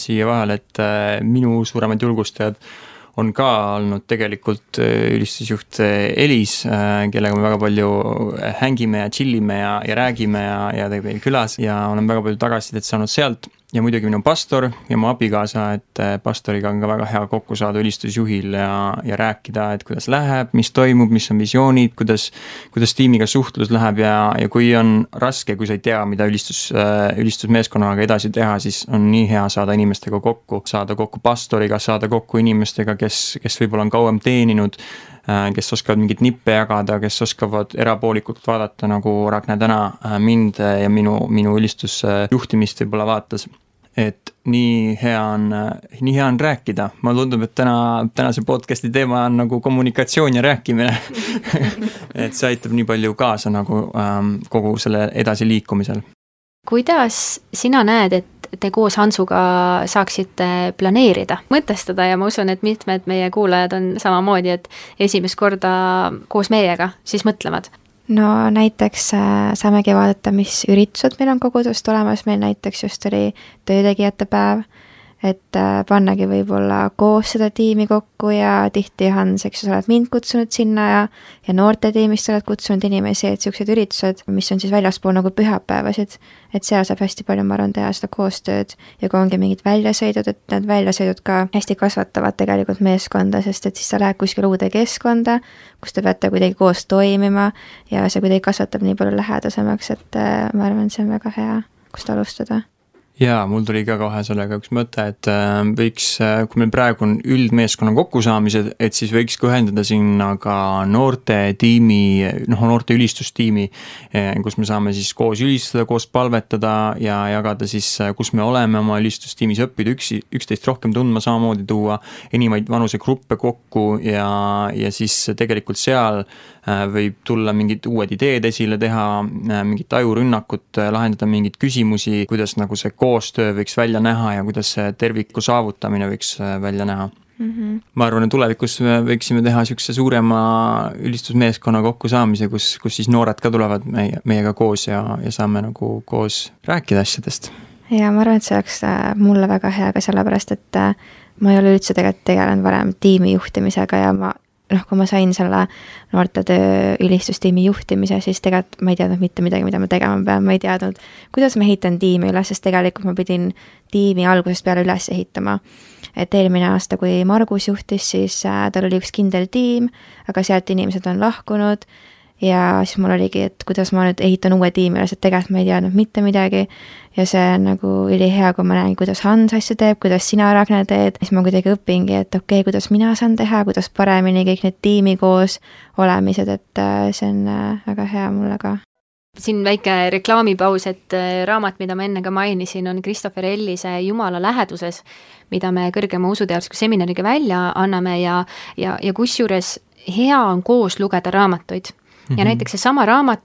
siia vahele, et äh, minu suuremad julgustajad on ka olnud tegelikult äh, ülistusjuht äh, Elis, kellega me väga palju hängime ja chill ime ja, ja räägime ja, ja teeb meil külas ja olen väga palju tagasisidet saanud sealt ja muidugi minu pastor ja mu abikaasa, et äh, pastoriga on ka väga hea kokku saada ülistusjuhil ja, ja rääkida, et kuidas läheb, mis toimub, mis on visioonid, kuidas, kuidas tiimiga suhtlus läheb ja, ja kui on raske, kui sa ei tea, mida ülistus, ülistusmeeskonnaga edasi teha, siis on nii hea saada inimestega kokku, saada kokku pastoriga, saada kokku inimestega, kes, kes võib-olla on kauem teeninud kes oskavad mingeid nippe jagada, kes oskavad erapoolikult vaadata, nagu Ragne täna mind ja minu, minu ülistusjuhtimist võib-olla vaatas et nii hea on, nii hea on rääkida, mulle tundub, et täna, tänase podcast'i teema on nagu kommunikatsioon ja rääkimine. Et see aitab nii palju kaasa nagu ähm, kogu selle edasiliikumisel. kuidas sina näed, et te koos Hansuga saaksite planeerida, mõtestada ja ma usun, et mitmed meie kuulajad on samamoodi, et esimest korda koos meiega siis mõtlevad no näiteks äh, saamegi vaadata, mis üritused meil on kogudust tulemas, meil näiteks just oli töötegijate päev, et äh, pannagi võib-olla koos seda tiimi kokku ja tihti, Hans, eks sa oled mind kutsunud sinna ja ja noortetiimist oled kutsunud inimesi, et niisugused üritused, mis on siis väljaspool nagu pühapäevasid, et seal saab hästi palju, ma arvan, teha seda koostööd. Ja kui ongi mingid väljasõidud, et need väljasõidud ka hästi kasvatavad tegelikult meeskonda, sest et siis sa lähed kuskile uude keskkonda, kus te peate kuidagi koos toimima ja see kuidagi kasvatab nii palju lähedasemaks, et äh, ma arvan, see on väga hea, kust alustada jaa, mul tuli ka kohe sellega üks mõte, et äh, võiks, kui meil praegu on üldmeeskonna kokkusaamised, et siis võikski ühendada sinna ka noortetiimi, noh, noorte ülistustiimi, kus me saame siis koos ülistada, koos palvetada ja jagada siis, kus me oleme oma ülistustiimis, õppida üksi, üksteist rohkem tundma, samamoodi tuua erinevaid vanusegruppe kokku ja, ja siis tegelikult seal võib tulla mingid uued ideed esile, teha mingit ajurünnakut, lahendada mingeid küsimusi, kuidas nagu see koostöö võiks välja näha ja kuidas see terviku saavutamine võiks välja näha mm. -hmm. ma arvan, et tulevikus me võiksime teha niisuguse suurema ülistusmeeskonna kokkusaamise, kus, kus siis noored ka tulevad meie, meiega koos ja, ja saame nagu koos rääkida asjadest. ja ma arvan, et see oleks mulle väga hea ka sellepärast, et ma ei ole üldse tegelikult tegelenud varem tiimi juhtimisega ja ma noh, kui ma sain selle noortetöö ülistustiimi juhtimise, siis tegelikult ma ei teadnud mitte midagi, mida ma tegema pean, ma ei teadnud, kuidas ma ehitan tiimi üles, sest tegelikult ma pidin tiimi algusest peale üles ehitama. et eelmine aasta, kui Margus juhtis, siis äh, tal oli üks kindel tiim, aga sealt inimesed on lahkunud ja siis mul oligi, et kuidas ma nüüd ehitan uue tiimi üles, et tegelikult ma ei teadnud mitte midagi. ja see on nagu ülihea, kui ma näen, kuidas Hans asju teeb, kuidas sina, Ragne, teed, siis ma kuidagi õpingi, et okei okay,, kuidas mina saan teha, kuidas paremini kõik need tiimi koos olemised, et äh, see on äh, väga hea mulle ka. Siin väike reklaamipaus, et raamat, mida ma enne ka mainisin, on Christopher Ellise Jumala läheduses, mida me kõrgema usuteadusliku seminariga välja anname. Ja, ja, ja kusjuures hea on koos lugeda raamatuid Mm -hmm. ja näiteks seesama raamat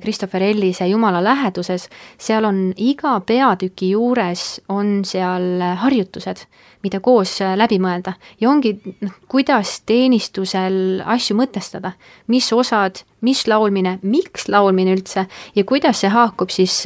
Christopher Ellise Jumala läheduses, seal on iga peatüki juures on seal harjutused, mida koos läbi mõelda ja ongi noh, kuidas teenistusel asju mõtestada, mis osad, mis laulmine, miks laulmine üldse ja kuidas see haakub siis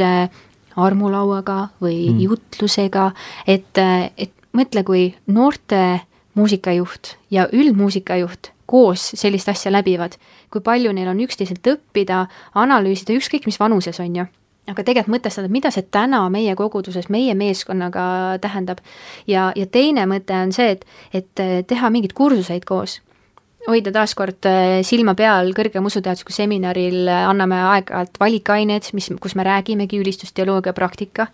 armulauaga või mm. jutlusega, et, et mõtle, kui noorte muusikajuht ja üldmuusikajuht koos sellist asja läbivad, kui palju neil on üksteiselt õppida, analüüsida, ükskõik mis vanuses, on ju. aga tegelikult mõtestada, mida see täna meie koguduses, meie meeskonnaga tähendab. ja, ja teine mõte on see, et, et teha mingeid kursuseid koos. hoida taaskord äh, silma peal kõrgema usuteadusliku seminaril, anname aeg-ajalt valikained, mis, kus me räägimegi ülistusteoloogia praktika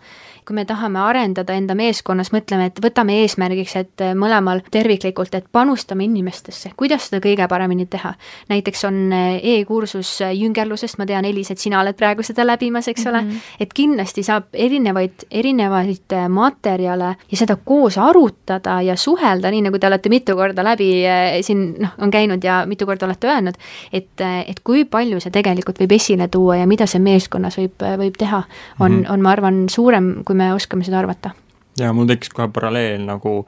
kui me tahame arendada enda meeskonnas, mõtleme, et võtame eesmärgiks, et mõlemal terviklikult, et panustame inimestesse, kuidas seda kõige paremini teha. näiteks on eh, e-kursus jüngerlusest, ma tean, Elis, et sina oled praegu seda läbimas, eks ole mm, -hmm. et kindlasti saab erinevaid, erinevaid materjale ja seda koos arutada ja suhelda, nii nagu te olete mitu korda läbi siin noh, on käinud ja mitu korda olete öelnud, et, et kui palju see tegelikult võib esile tuua ja mida see meeskonnas võib, võib teha, on mm, -hmm. on, ma arvan, suurem, kui me oskame seda arvata. ja mul tekkis kohe paralleel nagu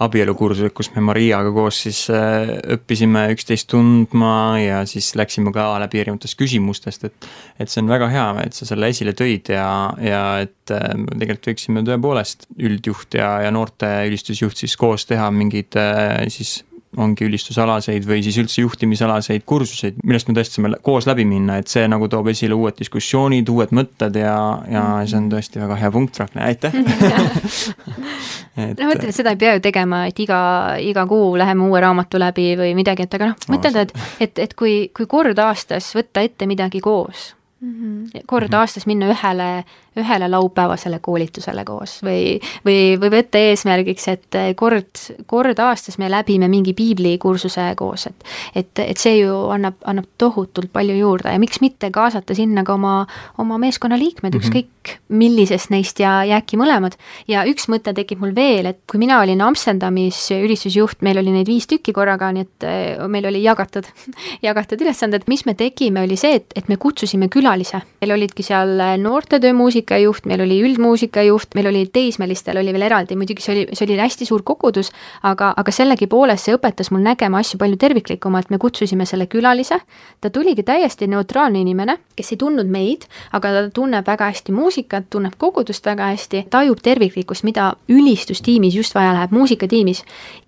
abielukursused, kus me Mariaga koos siis äh, õppisime üksteist tundma ja siis läksime ka läbi erinevatest küsimustest, et et see on väga hea, et sa selle esile tõid ja, ja et äh, tegelikult võiksime tõepoolest üldjuht ja, ja noorte ülistusjuht siis koos teha mingeid äh, siis ongi ülistusalaseid või siis üldse juhtimisalaseid kursuseid, millest me tõesti saame koos läbi minna, et see nagu toob esile uued diskussioonid, uued mõtted ja, ja see on tõesti väga hea punkt, Ragne, aitäh! Et.... no mõtlen, et seda ei pea ju tegema, et iga, iga kuu läheme uue raamatu läbi või midagi, et aga noh, mõtled, et, et, et kui, kui kord aastas võtta ette midagi koos mm, -hmm. kord aastas minna ühele ühele laupäevasele koolitusele koos või, või, või võtta eesmärgiks, et kord, kord aastas me läbime mingi piiblikursuse koos, et et, et see ju annab, annab tohutult palju juurde ja miks mitte kaasata sinna ka oma, oma meeskonnaliikmed mm, -hmm. ükskõik millisest neist ja, ja äkki mõlemad. ja üks mõte tekib mul veel, et kui mina olin Amsterdamis ülistusjuht, meil oli neid viis tükki korraga, nii et eh, meil oli jagatud jagatud ülesanded, mis me tegime, oli see, et, et me kutsusime külalise. meil olidki seal noortetöömuusikud, muusikajuht, meil oli üldmuusikajuht, meil oli teismelistel oli veel eraldi, muidugi see oli, see oli hästi suur kogudus, aga, aga sellegipoolest see õpetas mul nägema asju palju terviklikumalt, me kutsusime selle külalise, ta tuligi täiesti neutraalne inimene, kes ei tundnud meid, aga ta tunneb väga hästi muusikat, tunneb kogudust väga hästi, tajub terviklikkust, mida ülistustiimis just vaja läheb, muusikatiimis.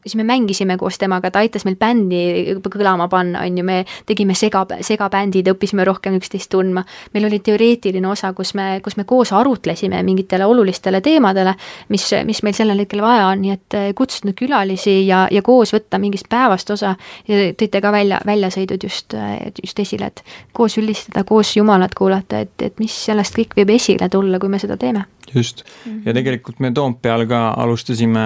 Siis me mängisime koos temaga, ta aitas meil bändi kõlama panna, on ju, me tegime sega, segabändid, õppisime rohkem üksteist tundma, meil oli teoreetiline osa, kus me, kus me koos arutlesime mingitele olulistele teemadele, mis, mis meil sellel hetkel vaja on, nii et eh, kutsuda külalisi ja, ja koos võtta mingist päevast osa ja tõite ka välja, väljasõidud just, eh, just esile, et koos ülistada, koos Jumalat kuulata, et, et mis sellest kõik võib esile tulla, kui me seda teeme just mm, -hmm. ja tegelikult me Toompeal ka alustasime,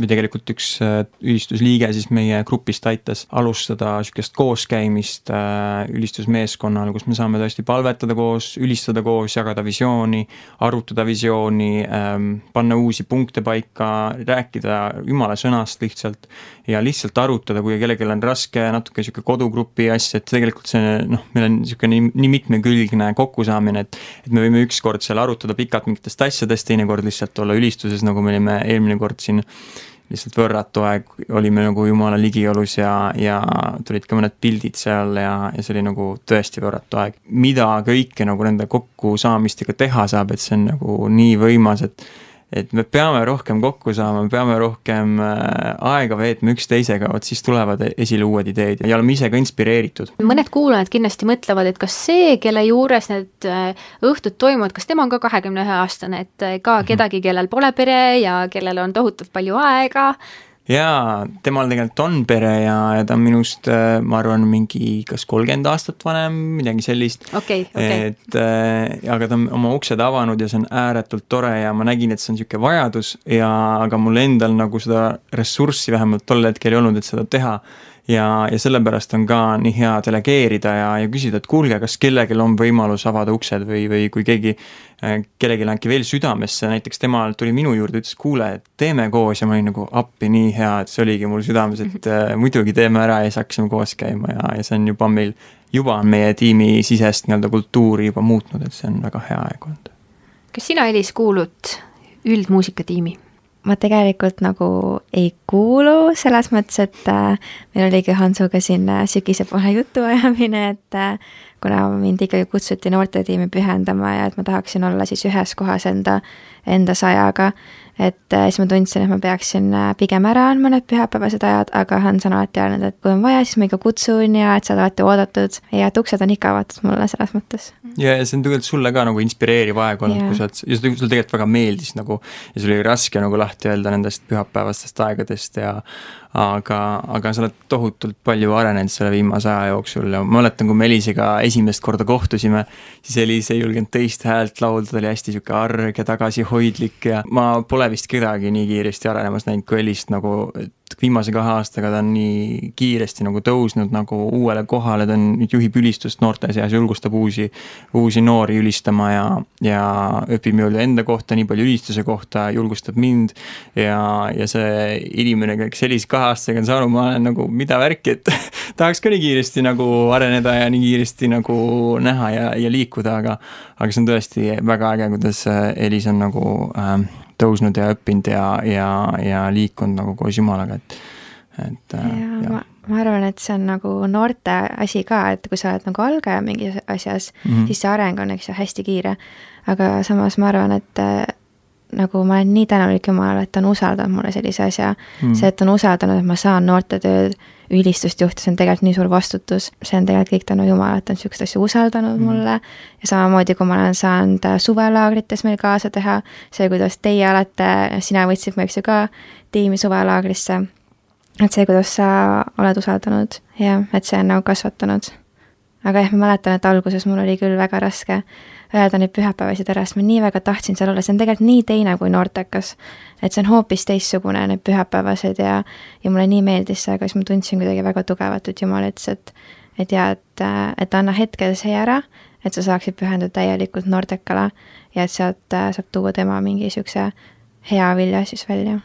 või tegelikult üks äh, ülistusliige siis meie grupist aitas alustada niisugust kooskäimist äh, ülistusmeeskonnal, kus me saame tõesti palvetada koos, ülistada koos, jagada visiooni, arutada visiooni ähm,, panna uusi punkte paika, rääkida jumala sõnast lihtsalt ja lihtsalt arutada, kui kellelgi on raske natuke niisugune kodugrupi asja, et tegelikult see noh, meil on niisugune nii, mitmekülgne kokkusaamine, et et me võime ükskord seal arutada pikalt mingitest asjadest, teinekord lihtsalt olla ülistuses, nagu me olime eelmine kord siin lihtsalt võrratu aeg, olime nagu jumala ligiolus ja, ja tulid ka mõned pildid seal ja, ja see oli nagu tõesti võrratu aeg. mida kõike nagu nende kokkusaamistega teha saab, et see on nagu nii võimas, et et me peame rohkem kokku saama, me peame rohkem äh, aega veetma üksteisega, vot siis tulevad esile uued ideed ja oleme ise ka inspireeritud. mõned kuulajad kindlasti mõtlevad, et kas see, kelle juures need äh, õhtud toimuvad, kas tema on ka kahekümne ühe aastane, et äh, ka mhm. kedagi, kellel pole pere ja kellel on tohutult palju aega, jaa, temal tegelikult on pere ja, ja ta on minust, äh, ma arvan, mingi kas kolmkümmend aastat vanem, midagi sellist okay,. Okay. et äh, aga ta on oma uksed avanud ja see on ääretult tore ja ma nägin, et see on niisugune vajadus ja, aga mul endal nagu seda ressurssi vähemalt tol hetkel ei olnud, et seda teha ja, ja sellepärast on ka nii hea delegeerida ja, ja küsida, et kuulge, kas kellelgi on võimalus avada uksed või, või kui keegi, äh, kellelgi äkki veel südamesse, näiteks tema tuli minu juurde, ütles, kuule, teeme koos ja ma olin nagu appi, nii hea, et see oligi mul südames, et äh, muidugi teeme ära ja siis hakkasime koos käima ja, ja see on juba meil, juba on meie tiimi sisest nii-öelda kultuuri juba muutnud, et see on väga hea aeg olnud. kas sina, Elis, kuulud üldmuusikatiimi? Ma tegelikult nagu ei kuulu, selles mõttes, et äh, meil oligi Hansuga siin äh, sügise poole jutuajamine, et äh, kuna mind ikkagi kutsuti noortetiimi pühendama ja et ma tahaksin olla siis ühes kohas enda, enda sajaga, et äh, siis ma tundsin, et ma peaksin äh, pigem ära andma need pühapäevased ajad, aga Hans on alati öelnud, et kui on vaja, siis ma ikka kutsun ja et sa oled alati oodatud ja et uksed on ikka avatud mulle selles mõttes. ja, ja see on tegelikult sulle ka nagu inspireeriv aeg olnud, kui sa oled, ja sulle tegelikult väga meeldis nagu ja sul oli raske nagu lahti öelda nendest pühapäevastest aegadest ja aga, aga sa oled tohutult palju arenenud selle viimase aja jooksul ja ma mäletan, kui me Elisega esimest korda kohtusime, siis Elis ei julgenud teist häält laulda, ta oli hästi niisugune arg ja tagasihoidlik ja ma pole vist kedagi nii kiiresti arenemas näinud kui Elist nagu, et viimase kahe aastaga ta on nii kiiresti nagu tõusnud nagu uuele kohale, ta on, nüüd juhib ülistust noorte seas, julgustab uusi, uusi noori ülistama ja, ja õpib nii-öelda enda kohta, nii palju ülistuse kohta, julgustab mind ja, ja see inimene, kes sellise kahe aastasega on saanud, ma olen nagu, mida värki, et tahaks ka nii kiiresti nagu areneda ja nii kiiresti nagu näha ja, ja liikuda, aga aga see on tõesti väga äge, kuidas Elis on nagu äh, tõusnud ja õppinud ja, ja, ja liikunud nagu koos Jumalaga, et, et. Äh, ma, ma arvan, et see on nagu noorte asi ka, et kui sa oled nagu algaja mingis asjas mm, -hmm. siis see areng on, eks ju, hästi kiire. aga samas ma arvan, et äh, nagu ma olen nii tänulik Jumalale, et ta on usaldanud mulle sellise asja mm. see, et ta on usaldanud, et ma saan noortetööd ülistust juhti, see on tegelikult nii suur vastutus, see on tegelikult kõik tänu Jumalale, et ta on niisuguseid asju usaldanud mm. mulle ja samamoodi, kui ma olen saanud äh, suvelaagrites meil kaasa teha, see, kuidas teie olete, sina võtsid mu, eks ju, ka tiimi suvelaagrisse, et see, kuidas sa oled usaldanud, jah, et see on nagu kasvatanud. aga jah, ma mäletan, et alguses mul oli küll väga raske öelda neid pühapäevasid ära, sest ma nii väga tahtsin seal olla, see on tegelikult nii teine kui noortekas. et see on hoopis teistsugune, need pühapäevased ja, ja mulle nii meeldis see, aga siis ma tundsin kuidagi väga tugevalt, et jumal ütles, et et jaa, et, et anna hetkel see ära, et sa saaksid pühenduda täielikult noortekale ja et sealt saab tuua tema mingi niisuguse hea vilja siis välja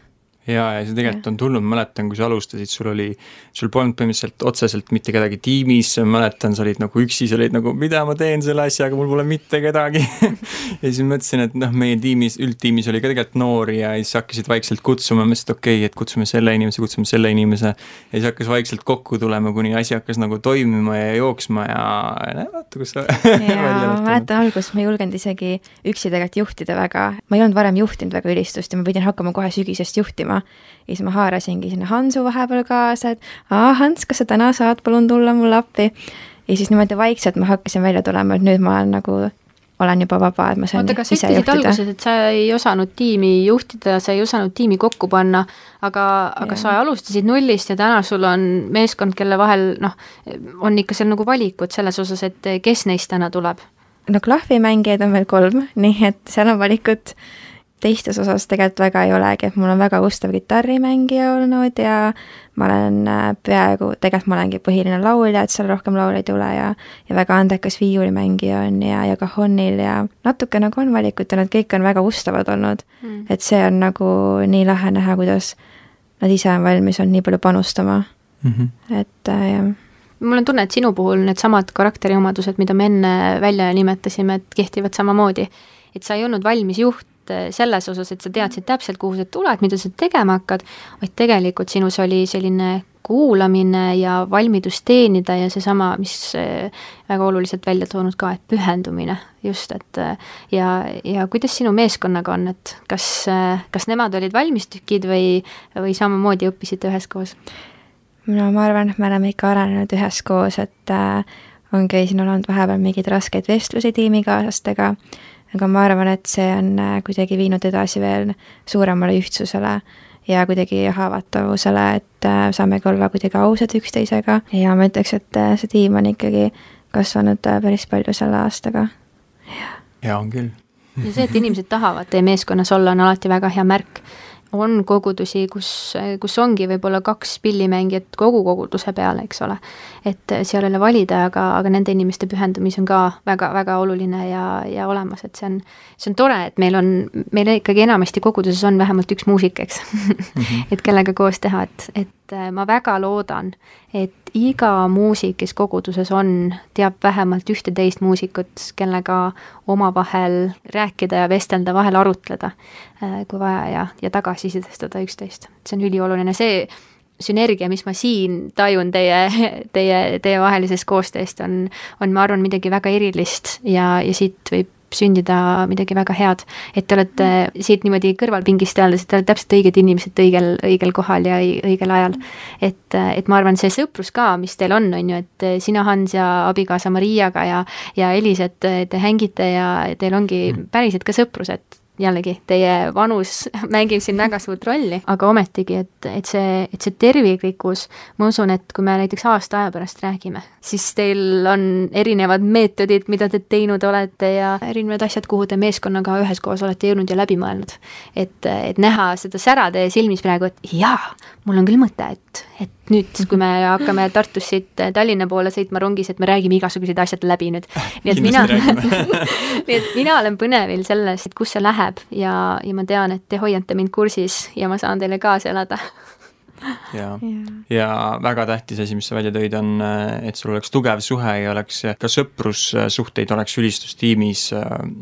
ja, ja see tegelikult on tulnud, mäletan, kui sa alustasid, sul oli, sul polnud põhimõtteliselt otseselt mitte kedagi tiimis, mäletan, sa olid nagu üksi, sa olid nagu, mida ma teen selle asjaga, mul pole mitte kedagi. Ja siis mõtlesin, et noh, meie tiimis, üldtiimis oli ka tegelikult noori ja siis hakkasid vaikselt kutsuma, mõtlesin, et okei okay,, et kutsume selle inimese, kutsume selle inimese. ja siis hakkas vaikselt kokku tulema, kuni asi hakkas nagu toimima ja jooksma ja vaata, kus sa ma mäletan alguses ma ei julgenud isegi üksi tegelikult juhtida väga, ma ei olnud varem juhtinud väga ülistust ja ma pidin hakkama kohe sügisest juhtima tegema. ja siis ma haarasingi sinna Hansu vahepeal kaasa, et aa, Hans, kas sa täna saad palun tulla mulle appi. ja siis niimoodi vaikselt ma hakkasin välja tulema, et nüüd ma olen nagu olen juba vaba, et ma saan oota, aga sa ütlesid alguses, et sa ei osanud tiimi juhtida, sa ei osanud tiimi kokku panna, aga, aga sa alustasid nullist ja täna sul on meeskond, kelle vahel noh, on ikka seal nagu valikud selles osas, et kes neist täna tuleb? no klahvimängijaid on meil kolm, nii et seal on valikut teistes osas tegelikult väga ei olegi, et mul on väga ustav kitarrimängija olnud ja ma olen äh, peaaegu, tegelikult ma olengi põhiline laulja, et seal rohkem laule ei tule ja ja väga andekas viiulimängija on ja, ja kahonnil ja natuke nagu on valikut ja nad kõik on väga ustavad olnud mm.. et see on nagu nii lahe näha, kuidas nad ise on valmis olnud nii palju panustama mm. -hmm. et äh, jah mul on tunne, et sinu puhul needsamad karakteriomadused, mida me enne välja nimetasime, et kehtivad samamoodi. et sa ei olnud valmis juht Eh, selles osas, et sa teadsid täpselt, kuhu sa tuled, mida sa tegema hakkad, vaid tegelikult sinus oli selline kuulamine ja valmidus teenida ja seesama, mis eh, väga oluliselt välja toonud ka, et pühendumine just, et eh, ja, ja kuidas sinu meeskonnaga on, et kas, kas nemad olid valmistükid või, või samamoodi õppisite üheskoos? no ma arvan, et me oleme ikka arenenud üheskoos, et äh, ongi siin olnud vahepeal mingeid raskeid vestlusi tiimikaaslastega aga ma arvan, et see on äh, kuidagi viinud edasi veel suuremale ühtsusele ja kuidagi haavatavusele, et äh, saamegi olla kuidagi ausad üksteisega ja ma ütleks, et äh, see tiim on ikkagi kasvanud päris palju selle aastaga. ja on küll. ja see, et inimesed tahavad teie meeskonnas olla, on alati väga hea märk on kogudusi, kus, kus ongi võib-olla kaks pillimängijat kogu koguduse peale, eks ole. et seal ei ole valida, aga, aga nende inimeste pühendumis on ka väga-väga oluline ja, ja olemas, et see on, see on tore, et meil on, meil ikkagi enamasti koguduses on vähemalt üks muusik, eks mm. -hmm. et kellega koos teha, et, et ma väga loodan, et iga muusik, kes koguduses on, teab vähemalt ühte-teist muusikut, kellega omavahel rääkida ja vestelda, vahel arutleda, äh, kui vaja ja, ja tagasisidestada üksteist. see on ülioluline, see sünergia, mis ma siin tajun teie, teie, teievahelises koostööst, on, on, ma arvan, midagi väga erilist ja, ja siit võib sündida midagi väga head. et te olete siit niimoodi kõrvalpingist öeldes, et te olete täpselt õiged inimesed õigel, õigel kohal ja õigel ajal. et, et ma arvan, see sõprus ka, mis teil on, on ju, et sina, Hans ja abikaasa Mariaga ja, ja Elis, et te hängite ja teil ongi päriselt ka sõprus, et jällegi, teie vanus mängib siin väga suurt rolli, aga ometigi, et, et see, et see terviklikkus, ma usun, et kui me näiteks aasta aja pärast räägime, siis teil on erinevad meetodid, mida te teinud olete ja erinevad asjad, kuhu te meeskonnaga üheskoos olete jõudnud ja läbi mõelnud. et, et näha seda sära teie silmis praegu, et jaa, mul on küll mõte, et, et nüüd, kui me hakkame Tartust siit Tallinna poole sõitma rongis, et me räägime igasugused asjad läbi nüüd. nii et mina nii et mina olen põnevil sellest, kus see läheb ja, ja ma tean, et te hoiate mind kursis ja ma saan teile kaasa elada ja, ja väga tähtis asi, mis sa välja tõid, on, et sul oleks tugev suhe ja oleks ka sõprussuhteid oleks ülistustiimis.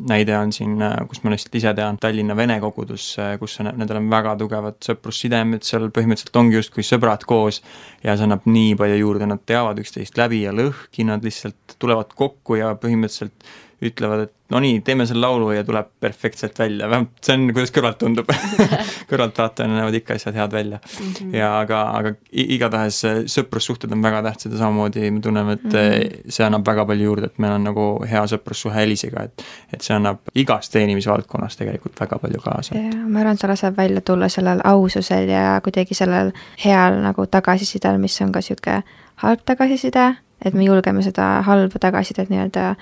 näide on siin, kus ma lihtsalt ise tean, Tallinna Vene kogudus, kus on, nendel on väga tugevad sõprussidemed, seal põhimõtteliselt ongi justkui sõbrad koos ja see annab nii palju juurde, nad teavad üksteist läbi ja lõhki, nad lihtsalt tulevad kokku ja põhimõtteliselt ütlevad, et no nii, teeme selle laulu ja tuleb perfektselt välja, vähemalt see on, kuidas kõrvalt tundub kõrvaltvaatajana näevad ikka asjad head välja mm. -hmm. ja aga, aga igatahes äh, sõprussuhted on väga tähtsad ja samamoodi me tunneme, et mm -hmm. see annab väga palju juurde, et meil on nagu hea sõprussuhe Elisega, et et see annab igas teenimisvaldkonnas tegelikult väga palju kaasa. ma arvan, see laseb välja tulla sellel aususel ja kuidagi sellel heal nagu tagasisidel, mis on ka niisugune halb tagasiside, et me julgeme seda halba tagasisidet nii-öelda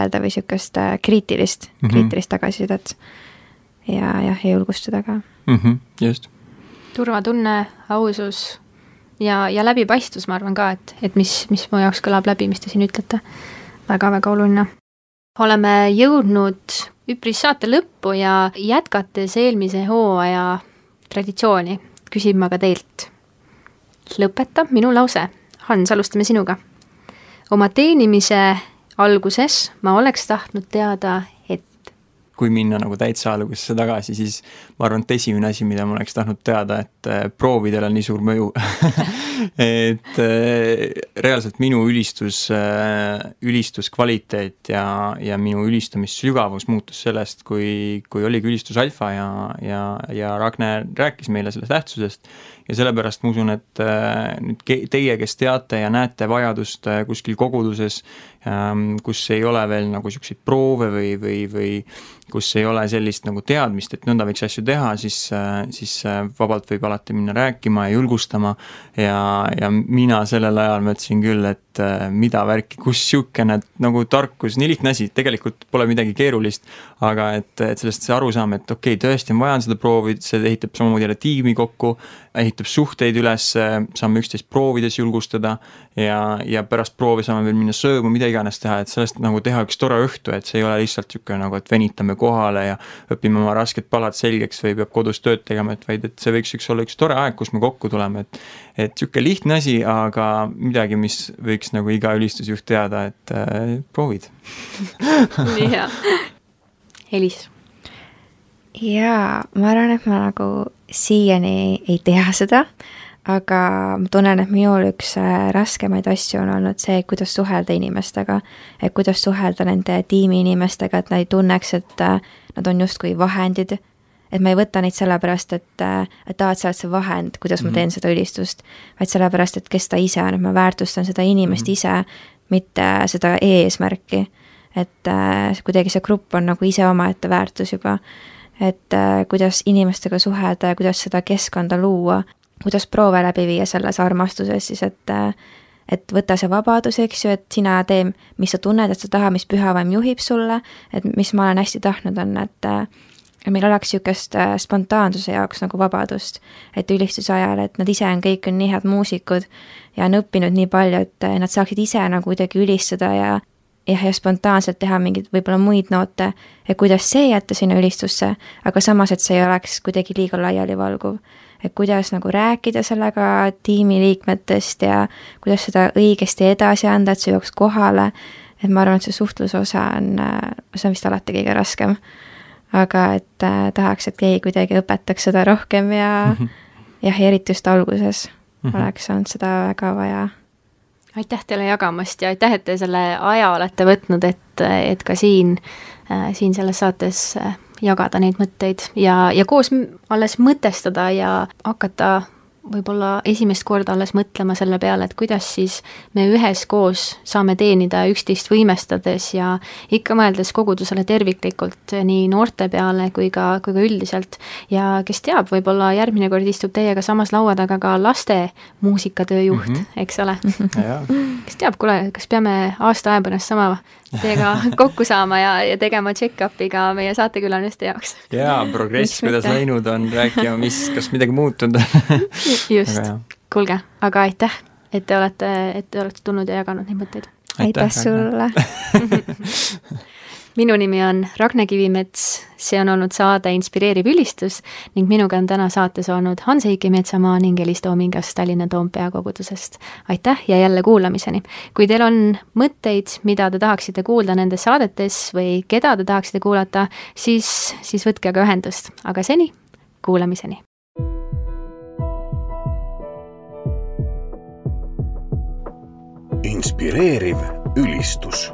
öelda või niisugust äh, kriitilist mm, -hmm. kriitilist tagasisidet. ja jah, ja julgustada ka mm. -hmm, just. turvatunne, ausus ja, ja läbipaistvus, ma arvan ka, et, et mis, mis mu jaoks kõlab läbi, mis te siin ütlete väga,. väga-väga oluline. oleme jõudnud üpris saate lõppu ja jätkates eelmise hooaja traditsiooni, küsin ma ka teilt. lõpeta minu lause. Hans, alustame sinuga. oma teenimise alguses ma oleks tahtnud teada, et kui minna nagu täitsa algusesse tagasi, siis ma arvan, et esimene asi, mida ma oleks tahtnud teada, et äh, proovidel on nii suur mõju. Et äh, reaalselt minu ülistus, äh, ülistuskvaliteet ja, ja minu ülistamissügavus muutus sellest, kui, kui oligi ülistus alfa ja, ja, ja Ragne rääkis meile sellest tähtsusest ja sellepärast ma usun, et nüüd teie, kes teate ja näete vajadust kuskil koguduses, ähm, kus ei ole veel nagu niisuguseid proove või, või, või kus ei ole sellist nagu teadmist, et nõnda võiks asju teha, siis, siis vabalt võib alati minna rääkima ja julgustama. Ja, ja mina sellel ajal mõtlesin küll, et mida värki, kus niisugune nagu tarkus, nii lihtne asi, tegelikult pole midagi keerulist, aga et, et sellest see arusaam, et okei okay,, tõesti, ma vajan seda proovi, see ehitab samamoodi jälle tiimi kokku, ehitab suhteid üles, saame üksteist proovides julgustada ja, ja pärast proovi saame veel minna sööma, mida iganes teha, et sellest nagu teha üks tore õhtu, et see ei ole lihtsalt niisugune nagu, et venitame kohale ja õpime oma rasked palad selgeks või peab kodus tööd tegema, et vaid et see võiks üks olla üks tore aeg, kus me kokku tuleme, et et niisugune lihtne asi, aga midagi, mis võiks nagu iga ülistusjuht teada, et äh, proovid nii hea. Elis? Jaa, ma arvan, et ma nagu siiani ei tea seda aga ma tunnen, et minul üks äh, raskemaid asju on olnud see, kuidas suhelda inimestega. et kuidas suhelda nende tiimi inimestega, et nad ei tunneks, et äh, nad on justkui vahendid. et ma ei võta neid sellepärast, et, äh, et aa, et sa oled see vahend, kuidas mm -hmm. ma mhm. teen seda ülistust. vaid sellepärast, et kes ta ise on, et ma väärtustan seda inimest mm -hmm. ise, mitte seda eesmärki. et äh, kuidagi see grupp on nagu ise omaette väärtus juba et äh, kuidas inimestega suhelda ja kuidas seda keskkonda luua. kuidas proove läbi viia selles armastuses siis, et et võta see vabadus, eks ju, et sina tee, mis sa tunned, et sa tahad, mis pühavaim juhib sulle, et mis ma olen hästi tahtnud, on, et et meil oleks niisugust äh, spontaansuse jaoks nagu vabadust, et ülistuse ajal, et nad ise on, kõik on nii head muusikud ja on õppinud nii palju, et nad saaksid ise nagu kuidagi ülistada ja jah, ja spontaanselt teha mingeid võib-olla muid noote ja kuidas see jätta sinna ülistusse, aga samas, et see ei oleks kuidagi liiga laialivalguv et kuidas nagu rääkida sellega tiimiliikmetest ja kuidas seda õigesti edasi anda, et see jõuaks kohale. et ma arvan, et see suhtluse osa on, see on vist alati kõige raskem. aga et äh, tahaks, et keegi kuidagi õpetaks seda rohkem ja mm -hmm. jah, eriti just alguses mm -hmm. oleks olnud seda väga vaja aitäh teile jagamast ja aitäh, et te selle aja olete võtnud, et, et ka siin, äh, siin selles saates äh, jagada neid mõtteid ja, ja koos alles mõtestada ja hakata võib-olla esimest korda alles mõtlema selle peale, et kuidas siis me üheskoos saame teenida üksteist võimestades ja ikka mõeldes kogudusele terviklikult, nii noorte peale kui ka, kui ka üldiselt. ja kes teab, võib-olla järgmine kord istub teiega samas laua taga ka laste muusikatöö juht mm, -hmm. eks ole kes teab, kuule, kas peame aasta aja pärast sama teiega kokku saama ja, ja tegema check-up'i ka meie saatekülaliste jaoks. jaa, progress, kuidas läinud on, rääkima, mis, kas midagi muutunud on. Just, kuulge, aga aitäh, et te olete, et te olete tulnud ja jaganud neid mõtteid. aitäh sulle minu nimi on Ragne Kivimets, see on olnud saade Inspireeriv ülistus ning minuga on täna saates olnud Hans-Heiki Metsamaa ning Elis Toomingas Tallinna Toompea kogudusest. aitäh ja jälle kuulamiseni! kui teil on mõtteid, mida te tahaksite kuulda nendes saadetes või keda te tahaksite kuulata, siis, siis võtke aga ühendust, aga seni, kuulamiseni! inspireeriv ülistus